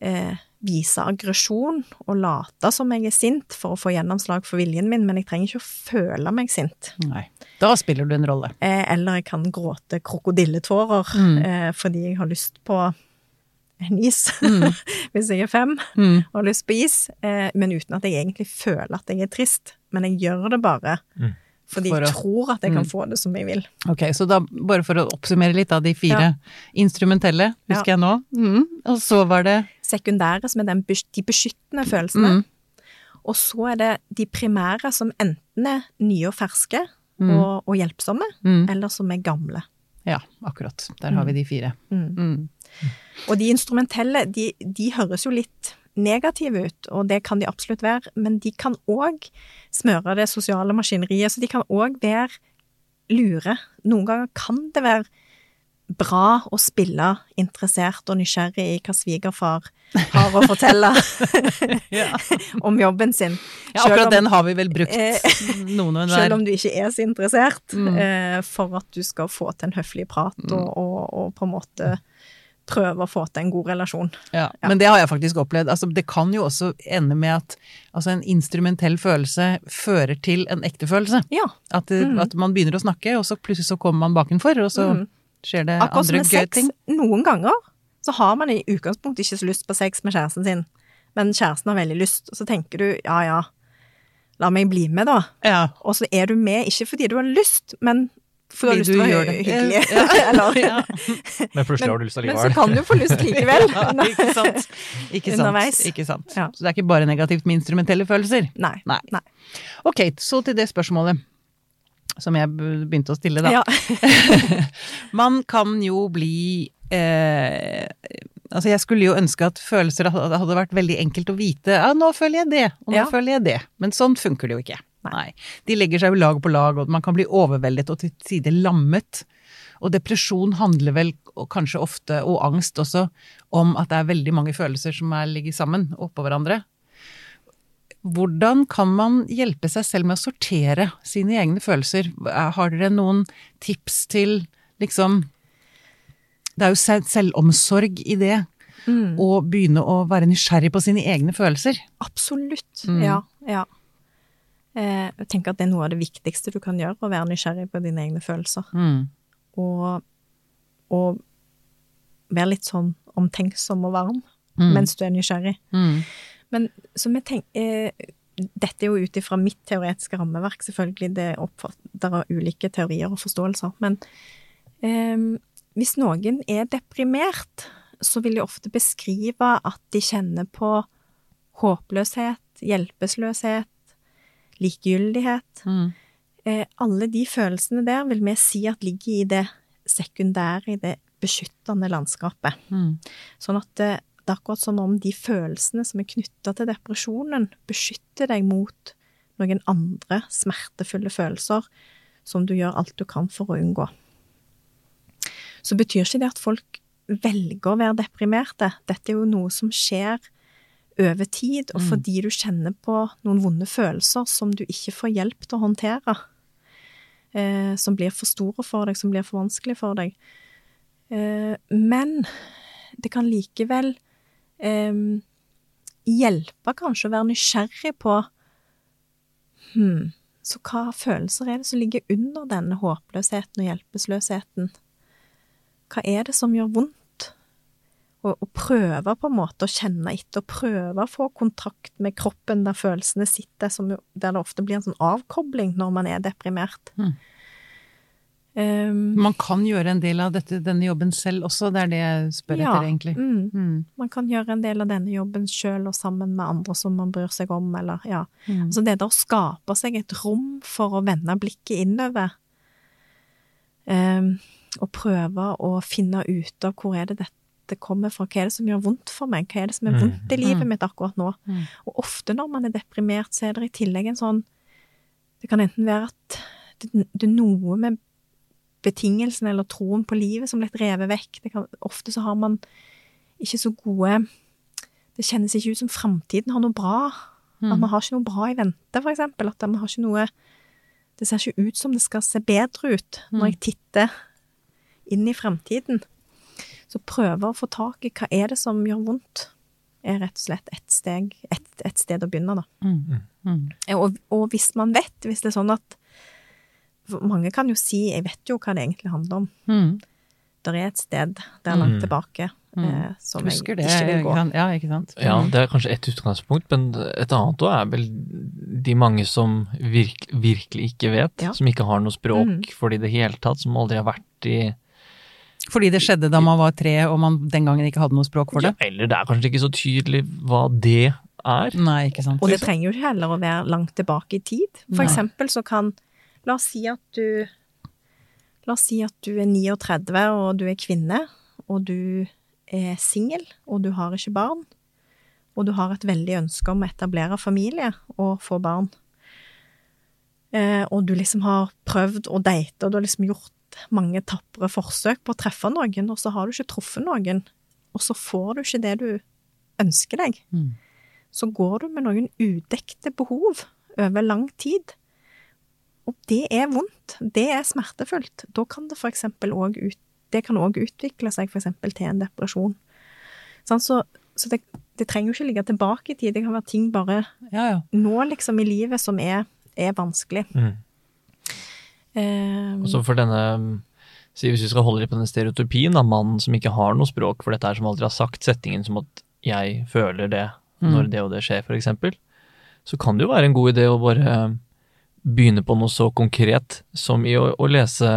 eh, vise aggresjon og late som jeg er sint for å få gjennomslag for viljen min, men jeg trenger ikke å føle meg sint. Nei. Da spiller du en rolle. Eh, eller jeg kan gråte krokodilletårer Mm. eh, fordi jeg har lyst på en is, Mm. hvis jeg er fem Mm. og har lyst på is, eh, men uten at jeg egentlig føler at jeg er trist. Men jeg gjør det bare Mm. fordi For jeg å- tror at jeg kan Mm. få det som jeg vil. Ok, så da bare for å oppsummere litt av de fire. Instrumentelle, husker jeg nå. Mm. Og så var det Sekundære, som er den, de beskyttende følelsene. mm. Og så er det de primære, som enten er nye og ferske Mm. og, og hjelpsomme, Mm. eller som er gamle. Ja, akkurat. Der har vi de fire. Mm. Mm. Og de instrumentelle, de, de høres jo litt negative ut, og det kan de absolutt være, men de kan òg smøre det sosiale maskineriet, så de kan òg være lure. Noen ganger kan det være bra å spille interessert og nysgjerrig i hva svigerfar har å fortelle om jobben sin. ja, akkurat om- den har vi vel brukt Eh, noen og Selv om du ikke er så interessert, Mm. eh, for at du skal få til en høflig prat og, og, og på en måte prøve å få til en god relasjon. Ja, Ja. men det har jeg faktisk opplevd. Altså, det kan jo også ende med at altså, en instrumentell følelse fører til en ekte følelse. Ja. At, Mm. at man begynner å snakke, og så plutselig så kommer man bakenfor, og så Mm. Skjer det Akkurat andre med gøye ting. Noen ganger så har man i utgangspunktet ikke så lyst på sex med kjæresten sin, men kjæresten har veldig lyst, og så tenker du ja ja, la meg bli med da. Ja. Og så er du med ikke fordi du har lyst, men fordi du har Fordi lyst til du å gjør det. hyggelig. Ja. Eller, Ja. Men plutselig har du lyst men så kan du få lyst likevel. Ja, ikke sant. Ikke sant. Ikke sant. Ja. Så det er ikke bare negativt med instrumentelle følelser. Nei. Nei. Nei. Ok, så til det spørsmålet som jeg begynte å stille, da. Ja. Man kan jo bli eh, Altså, jeg skulle jo ønske at følelser hadde vært veldig enkelt å vite. Ja, nå føler jeg det, og nå Ja. føler jeg det. Men sånn funker det jo ikke. Nei. De legger seg jo lag på lag, og man kan bli overveldet og til tider lammet. Og depresjon handler vel og kanskje ofte, og angst også, om at det er veldig mange følelser som er ligger sammen oppå hverandre. Hvordan kan man hjelpe seg selv med å sortere sine egne følelser? Har dere noen tips til liksom Det er jo selvomsorg i det. Mm. Begynne å være nysgjerrig på sine egne følelser. Absolutt. Mm. Ja. ja. Eh, jeg tenker at det er noe av det viktigste du kan gjøre, å være nysgjerrig på dine egne følelser. Mm. Og, og være litt sånn omtenksom og varm Mm. mens du er nysgjerrig. Mm. Men så vi tenker eh, dette er jo ut ifra mitt teoretiske rammeverk, selvfølgelig. Det oppfatter ulike teorier og forståelser. Men eh, hvis noen er deprimert, så vil de ofte beskrive at de kjenner på håpløshet, hjelpeløshet, likegyldighet. Mm. Eh, alle de følelsene der vil vi si at ligger i det sekundære, i det beskyttende landskapet. Mm. Sånn at det, det er akkurat som om de følelsene som er knytta til depresjonen, beskytter deg mot noen andre smertefulle følelser som du gjør alt du kan for å unngå. Så betyr ikke det at folk velger å være deprimerte. Dette er jo noe som skjer over tid, og Mm. fordi du kjenner på noen vonde følelser som du ikke får hjelp til å håndtere. Eh, som blir for store for deg, som blir for vanskelig for deg. Eh, men det kan likevel eh, hjelpe kanskje å være nysgjerrig på Hm, så hva følelser er det som ligger under denne håpløsheten og hjelpeløsheten? Hva er det som gjør vondt? Og, og prøve på en måte å kjenne etter, og prøve å få kontakt med kroppen der følelsene sitter, som der det ofte blir en sånn avkobling når man er deprimert. Mm. Um, Man kan gjøre en del av dette, denne jobben selv også, det er det jeg spør ja, etter, egentlig. Mm, Mm. man kan gjøre en del av denne jobben sjøl og sammen med andre som man bryr seg om, eller ja. Mm. Altså det der å skape seg et rom for å vende blikket innover, um, og prøve å finne ut av hvor er det dette kommer fra, hva er det som gjør vondt for meg, hva er det som er Mm. vondt i livet Mm. mitt akkurat nå. Mm. Og ofte når man er deprimert, så er det i tillegg en sånn Det kan enten være at det, det er noe med betingelsen eller troen på livet som blir revet vekk. Det kan, ofte så har man ikke så gode Det kjennes ikke ut som framtiden har noe bra. At Mm. man har ikke noe bra i vente, for eksempel. At man har ikke noe Det ser ikke ut som det skal se bedre ut når Mm. jeg titter inn i fremtiden. Så prøve å få tak i hva er det som gjør vondt, er rett og slett ett et, et sted å begynne, da. Mm. Mm. Og, og hvis man vet, hvis det er sånn at Mange kan jo si 'jeg vet jo hva det egentlig handler om'. Mm. Det er et sted der langt Mm. tilbake Mm. eh, som jeg det, ikke vil gå. Kan, Ja, ikke sant? Ja, det er kanskje ett utgangspunkt, men et annet òg er vel de mange som virk, virkelig ikke vet, Ja. som ikke har noe språk Mm. for det i det hele tatt, som aldri har vært i Fordi det skjedde da man var tre, og man den gangen ikke hadde noe språk for det? Ja, Eller det er kanskje ikke så tydelig hva det er. Nei, ikke sant. Og det trenger jo ikke heller å være langt tilbake i tid. For Nei. eksempel så kan La oss si at du La oss si at du er 39 og du er kvinne, og du er singel, og du har ikke barn, og du har et veldig ønske om å etablere familie og få barn. Eh, og du liksom har prøvd å date, og du har liksom gjort mange tapre forsøk på å treffe noen, og så har du ikke truffet noen, og så får du ikke det du ønsker deg Mm. så går du med noen udekte behov over lang tid. Og det er vondt. Det er smertefullt. Da kan det for eksempel òg ut, det kan også utvikle seg for eksempel til en depresjon. Sånn, så så det, det trenger jo ikke ligge tilbake i tid. Det kan være ting bare Ja, ja. nå liksom i livet som er, er vanskelig. Mm. Um, Og så for denne Hvis vi skal holde litt på den stereotypien av mannen som ikke har noe språk for dette her, som aldri har sagt settingen som at 'jeg føler det Mm. når det og det skjer', for eksempel, så kan det jo være en god idé å bare begynne på noe så konkret som i å, å lese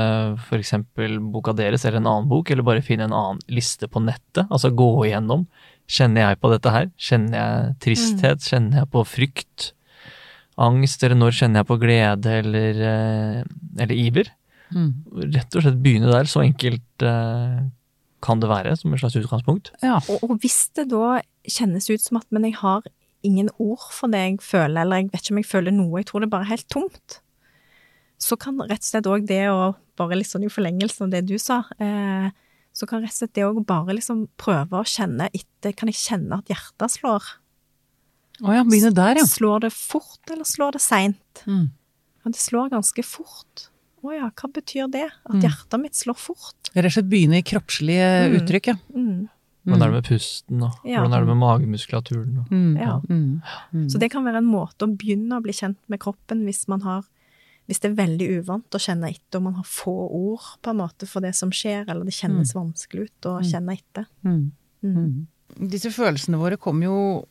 for eksempel boka deres eller en annen bok, eller bare finne en annen liste på nettet. Altså gå igjennom. Kjenner jeg på dette her? Kjenner jeg tristhet? Kjenner jeg på frykt? Angst? Eller når kjenner jeg på glede eller, eh, eller iver? Mm. Rett og slett begynne der. Så enkelt eh, kan det være, som et slags utgangspunkt. ja. Og, og hvis det da kjennes ut som at men jeg har ingen ord for det jeg føler, eller jeg vet ikke om jeg føler noe, jeg tror det er bare helt tomt, så kan rett og slett òg det å bare litt sånn i forlengelsen av det du sa, eh, så kan rett og slett det òg bare liksom prøve å kjenne etter Kan jeg kjenne at hjertet slår? Å ja, begynne der, ja. Slår det fort, eller slår det seint? Mm. Det slår ganske fort. Å ja, hva betyr det? At Mm. hjertet mitt slår fort? Rett og slett begynne i kroppslige Mm. uttrykk, ja. Mm. Hvordan er det med pusten, og Ja. hvordan er det med magemuskulaturen? Og, Mm. Ja. Mm. Mm. Så det kan være en måte å begynne å bli kjent med kroppen hvis man har hvis det er veldig uvant å kjenne etter, og man har få ord på en måte for det som skjer, eller det kjennes vanskelig ut å Mm. kjenne etter. Mm. Mm. Mm. Disse følelsene våre kommer jo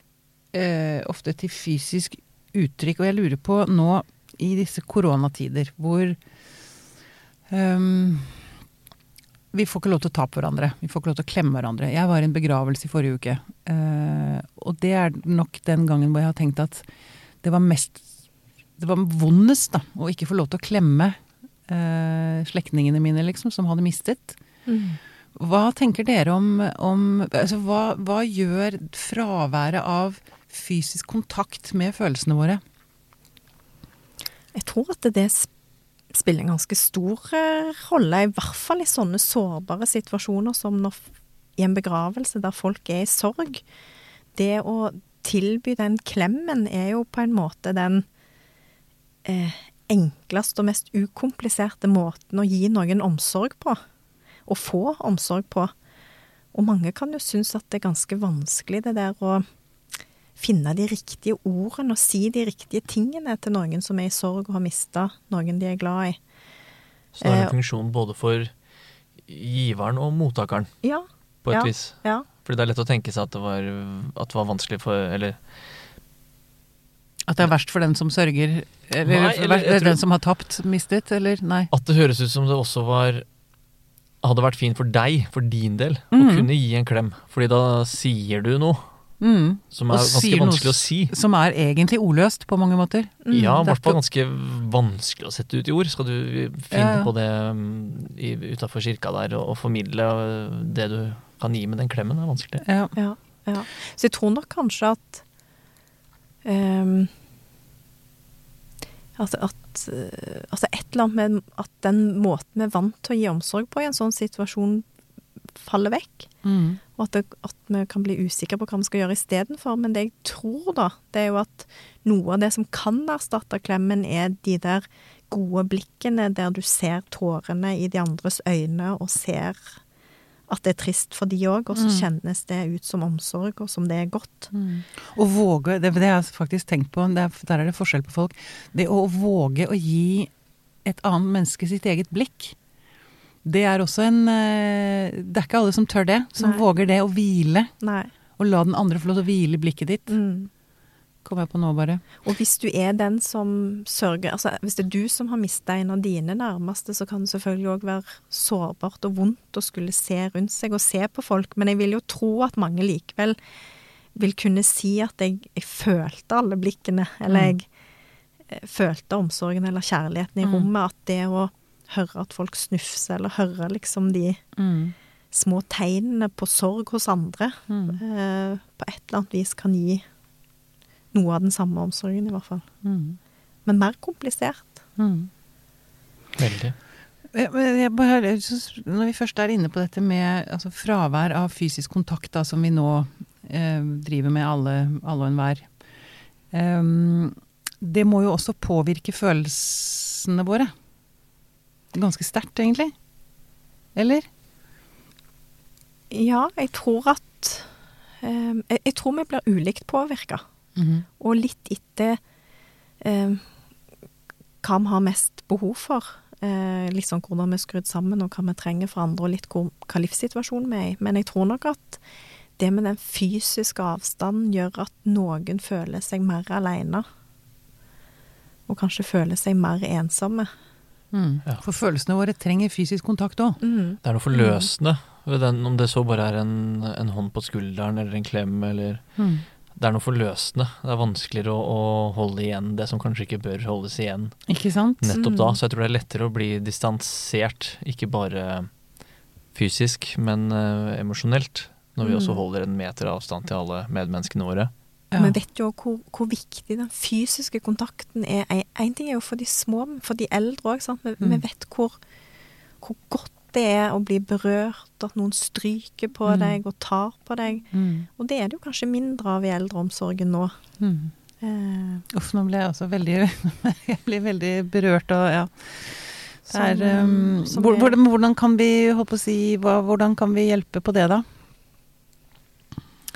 eh, ofte til fysisk uttrykk, og jeg lurer på nå i disse koronatider hvor ehm, vi får ikke lov til å ta på hverandre. Vi får ikke lov til å klemme hverandre. Jeg var i en begravelse i forrige uke, Uh, og det er nok den gangen hvor jeg har tenkt at det var mest Det var vondest, da, å ikke få lov til å klemme uh, slektningene mine, liksom, som hadde mistet. Mm. Hva tenker dere om, om altså hva, hva gjør fraværet av fysisk kontakt med følelsene våre? Jeg tror at det sp- spiller en ganske stor eh, rolle, i hvert fall i sånne sårbare situasjoner som når, i en begravelse der folk er i sorg. Det å tilby den klemmen er jo på en måte den eh, enkleste og mest ukompliserte måten å gi noen omsorg på. Å få omsorg på. Og mange kan jo synes at det er ganske vanskelig det der å finne de riktige ordene og si de riktige tingene til noen som er i sorg og har mista noen de er glad i. så det er Eh, en funksjon både for giveren og mottakeren, Ja, på et Ja. vis. ja. Fordi det er lett å tenke seg at det var, at det var vanskelig for Eller At det er verst for den som sørger, eller, Nei, eller ver- tror- den som har tapt, mistet, eller nei? At det høres ut som det også var hadde vært fint for deg, for din del, å Mhm. kunne gi en klem. Fordi da sier du noe Mm. som Og er ganske noe vanskelig å si. Som er egentlig ordløst på mange måter. Mm. Ja, i hvert fall ganske vanskelig å sette ut i ord. Skal du finne Ja, ja. på det um, utafor kirka der og, og formidle uh, det du kan gi med den klemmen, er vanskelig. Ja. Ja, ja. Så jeg tror nok kanskje at um, at, at, eh, altså et eller annet med at den måten vi er vant til å gi omsorg på i en sånn situasjon, faller vekk. Mm. Og at, det, at vi kan bli usikre på hva vi skal gjøre istedenfor. Men det jeg tror, da, det er jo at noe av det som kan erstatte klemmen, er de der gode blikkene der du ser tårene i de andres øyne og ser at det er trist for de òg, og så Mm. kjennes det ut som omsorg, og som det er godt. Å våge, det, det har jeg faktisk tenkt på, det er, der er det forskjell på folk. Det å våge å gi et annet menneske sitt eget blikk, det er også en eh, Det er ikke alle som tør det, som Nei. våger det å hvile. Nei. Og la den andre få lov til å hvile blikket ditt. Mm. Kom jeg på nå, bare. Og hvis du er den som sørger Altså hvis det er du som har mista en av dine nærmeste, så kan det selvfølgelig òg være sårbart og vondt å skulle se rundt seg og se på folk, men jeg vil jo tro at mange likevel vil kunne si at jeg, jeg følte alle blikkene, eller Mm. jeg eh, følte omsorgen eller kjærligheten i Mm. rommet. At det å høre at folk snufser, eller høre liksom de små tegnene på sorg hos andre, Mm. eh, på et eller annet vis kan gi noe av den samme omsorgen, i hvert fall. Mm. Men mer komplisert. Mm. Veldig. Jeg, jeg bare, når vi først er inne på dette med altså, fravær av fysisk kontakt, da, som vi nå eh, driver med alle, alle og enhver Ehm, Det må jo også påvirke følelsene våre. Ganske sterkt, egentlig. Eller? Ja, jeg tror at eh, jeg, tror vi blir ulikt påvirka. Og litt etter eh, hva vi har mest behov for. Eh, litt sånn hvordan vi er skrudd sammen, og hva vi trenger for andre, og litt hvor, hva livssituasjonen vi er i. Men jeg tror nok at det med den fysiske avstanden gjør at noen føler seg mer aleine. Og kanskje føler seg mer ensomme. Mm. Ja. For følelsene våre trenger fysisk kontakt òg. Mm. Det er noe forløsende ved den, om det så bare er en, en hånd på skulderen eller en klem eller Det er noe forløsende. Det er vanskeligere å, å holde igjen det som kanskje ikke bør holdes igjen Ikke sant? nettopp Mm. da. Så jeg tror det er lettere å bli distansert, ikke bare fysisk, men uh, emosjonelt. Når vi Mm. også holder en meter avstand til alle medmenneskene våre. Ja. Vi vet jo hvor, hvor viktig den fysiske kontakten er. Én ting er jo for de små, men for de eldre òg. Vi, vi Mm. vet hvor, hvor godt det er å bli berørt, at noen stryker på Mm. deg og tar på deg. Mm. Og det er det jo kanskje mindre av i eldreomsorgen nå. Mm. Eh, Uff, nå ble jeg også veldig Jeg blir veldig berørt og ja. Er, um, som hvor, er- hvordan, hvordan kan vi si, hva, hvordan kan vi hjelpe på det, da?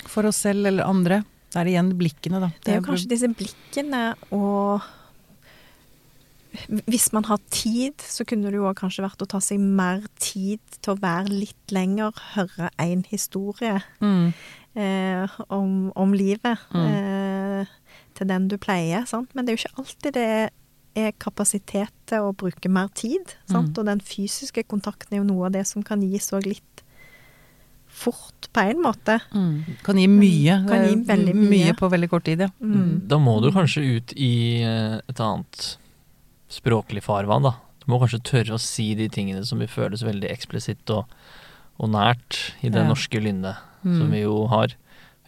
For oss selv eller andre. Det er det igjen blikkene, da. Det er jo kanskje disse blikkene og Hvis man har tid, så kunne det jo kanskje vært å ta seg mer tid til å være litt lenger, høre én historie mm. eh, om, om livet Mm. eh, til den du pleier. Sant? Men det er jo ikke alltid det er kapasitet til å bruke mer tid. Sant? Mm. Og den fysiske kontakten er jo noe av det som kan gis òg litt fort, på en måte. Mm. Kan gi mye. Kan gi veldig mye. på veldig kort tid, ja. Mm. Da må du kanskje ut i eh, et annet språklig farvann, da. Du må kanskje tørre å si de tingene som vil føles veldig eksplisitt og, og nært i det Ja. norske lynnet Mm. som vi jo har.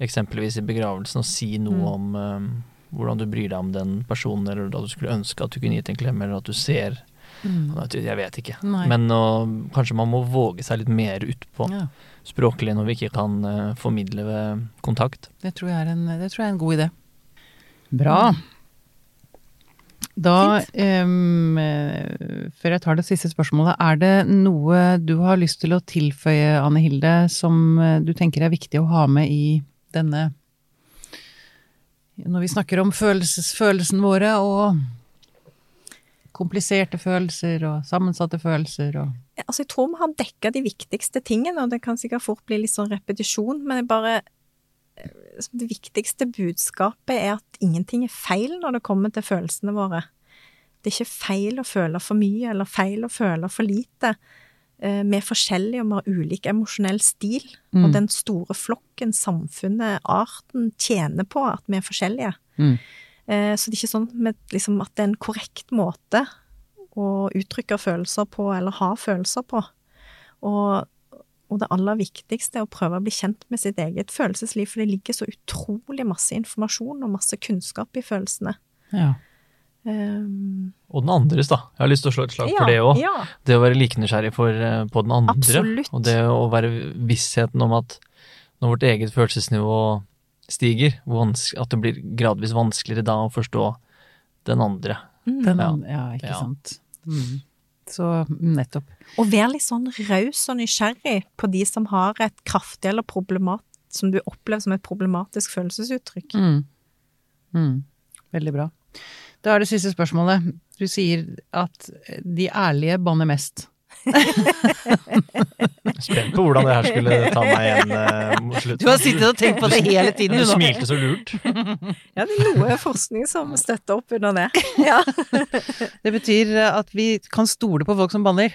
Eksempelvis i begravelsen, å si noe Mm. om um, hvordan du bryr deg om den personen, eller at du skulle ønske at du kunne gitt en klem, eller at du ser Mm. Jeg vet ikke. Nei. Men å- kanskje man må våge seg litt mer utpå Ja, språklig når vi ikke kan uh, formidle ved kontakt. det tror jeg er en, det tror jeg er en god idé. Bra. Da, eh, før jeg tar det siste spørsmålet, er det noe du har lyst til å tilføye, Anne Hilde, som eh, du tenker er viktig å ha med i denne Når vi snakker om følelses, følelsene våre og kompliserte følelser og sammensatte følelser og Altså, jeg tror vi har dekka de viktigste tingene, og det kan sikkert fort bli litt sånn repetisjon, men bare det viktigste budskapet er at ingenting er feil når det kommer til følelsene våre. Det er ikke feil å føle for mye, eller feil å føle for lite. Eh, vi er forskjellige, og vi har ulik emosjonell stil. Mm. Og den store flokken, samfunnet, arten, tjener på at vi er forskjellige. Mm. Eh, Så det er ikke sånn med, liksom, at det er en korrekt måte å uttrykke følelser på, eller ha følelser på. Og, og det aller viktigste er å prøve å bli kjent med sitt eget følelsesliv, for det ligger så utrolig masse informasjon og masse kunnskap i følelsene. Ja. Um, Og den andres, da. Jeg har lyst til å slå et slag for det òg. Ja, Det å være like nysgjerrig eh, på den andre. Absolutt. Og det å være vissheten om at når vårt eget følelsesnivå stiger, at det blir gradvis vanskeligere da å forstå den andre. mm. Den, Ja. ja. ikke Ja. sant. Mm. Så nettopp. Og vær litt sånn raus og nysgjerrig på de som har et kraftig eller problemat som du opplever som et problematisk følelsesuttrykk. Mm. Mm. Veldig bra. Da er det siste spørsmålet. Du sier at de ærlige banner mest. Spent på hvordan det her skulle ta meg igjen eh, mot slutten. Du har sittet og tenkt på det hele tiden, Du nå. smilte så lurt. Ja, det er noe forskning som støtter opp under det. Ja, Det betyr at vi kan stole på folk som banner.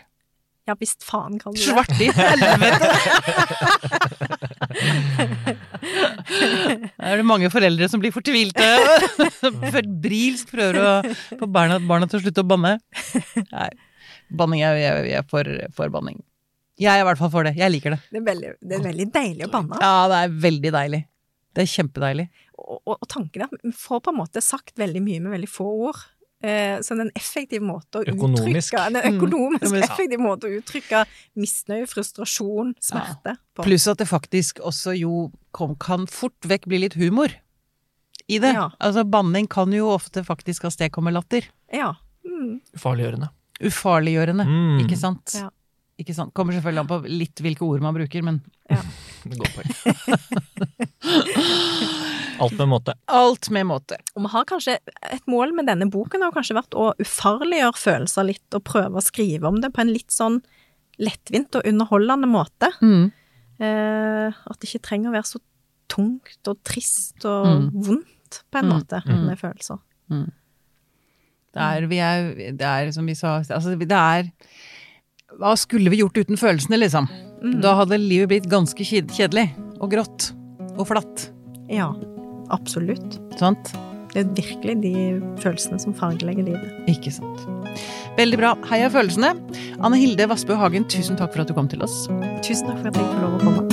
ja visst faen kan du det. Svart i helvete! Da er det mange foreldre som blir fortvilte. Febrilsk prøver å få barna, barna til å slutte å banne. Nei, banning er jeg, jeg er for, for banning. Jeg er i hvert fall for det. Jeg liker det. Det er veldig, det er veldig deilig å banne. Ja, det er veldig deilig. Det er kjempedeilig. Og, og, og tanken er at vi får på en måte sagt veldig mye med veldig få ord. Eh, så det er en effektiv måte å Økonomisk. uttrykke En økonomisk Mm. Effektiv måte å uttrykke misnøye, frustrasjon, smerte på. Pluss at det faktisk også jo kom, kan fort vekk bli litt humor i det. Ja. Altså banning kan jo ofte faktisk avstedkomme latter. Ja. Mm. Ufarliggjørende. Ufarliggjørende, Mm. ikke sant? Ja. Ikke sant? Kommer selvfølgelig an på litt hvilke ord man bruker, men Det går poeng. Alt med måte. alt med måte. Og vi har kanskje et mål med denne boken har kanskje vært å ufarliggjøre følelser litt, og prøve å skrive om det på en litt sånn lettvint og underholdende måte. Mm. Eh, at det ikke trenger å være så tungt og trist og Mm. vondt, på en Mm. måte, Mm. med følelser. Det er, vi er, det er som vi sa, altså det er Hva skulle vi gjort uten følelsene, liksom? Mm. Da hadde livet blitt ganske kjedelig og grått og flatt. Ja, absolutt. Sant? Det er virkelig de følelsene som fargelegger livet. Ikke sant. Veldig bra. Heia følelsene. Anne Hilde Vassbø Hagen, tusen takk for at du kom til oss. Tusen takk for at jeg fikk lov å komme.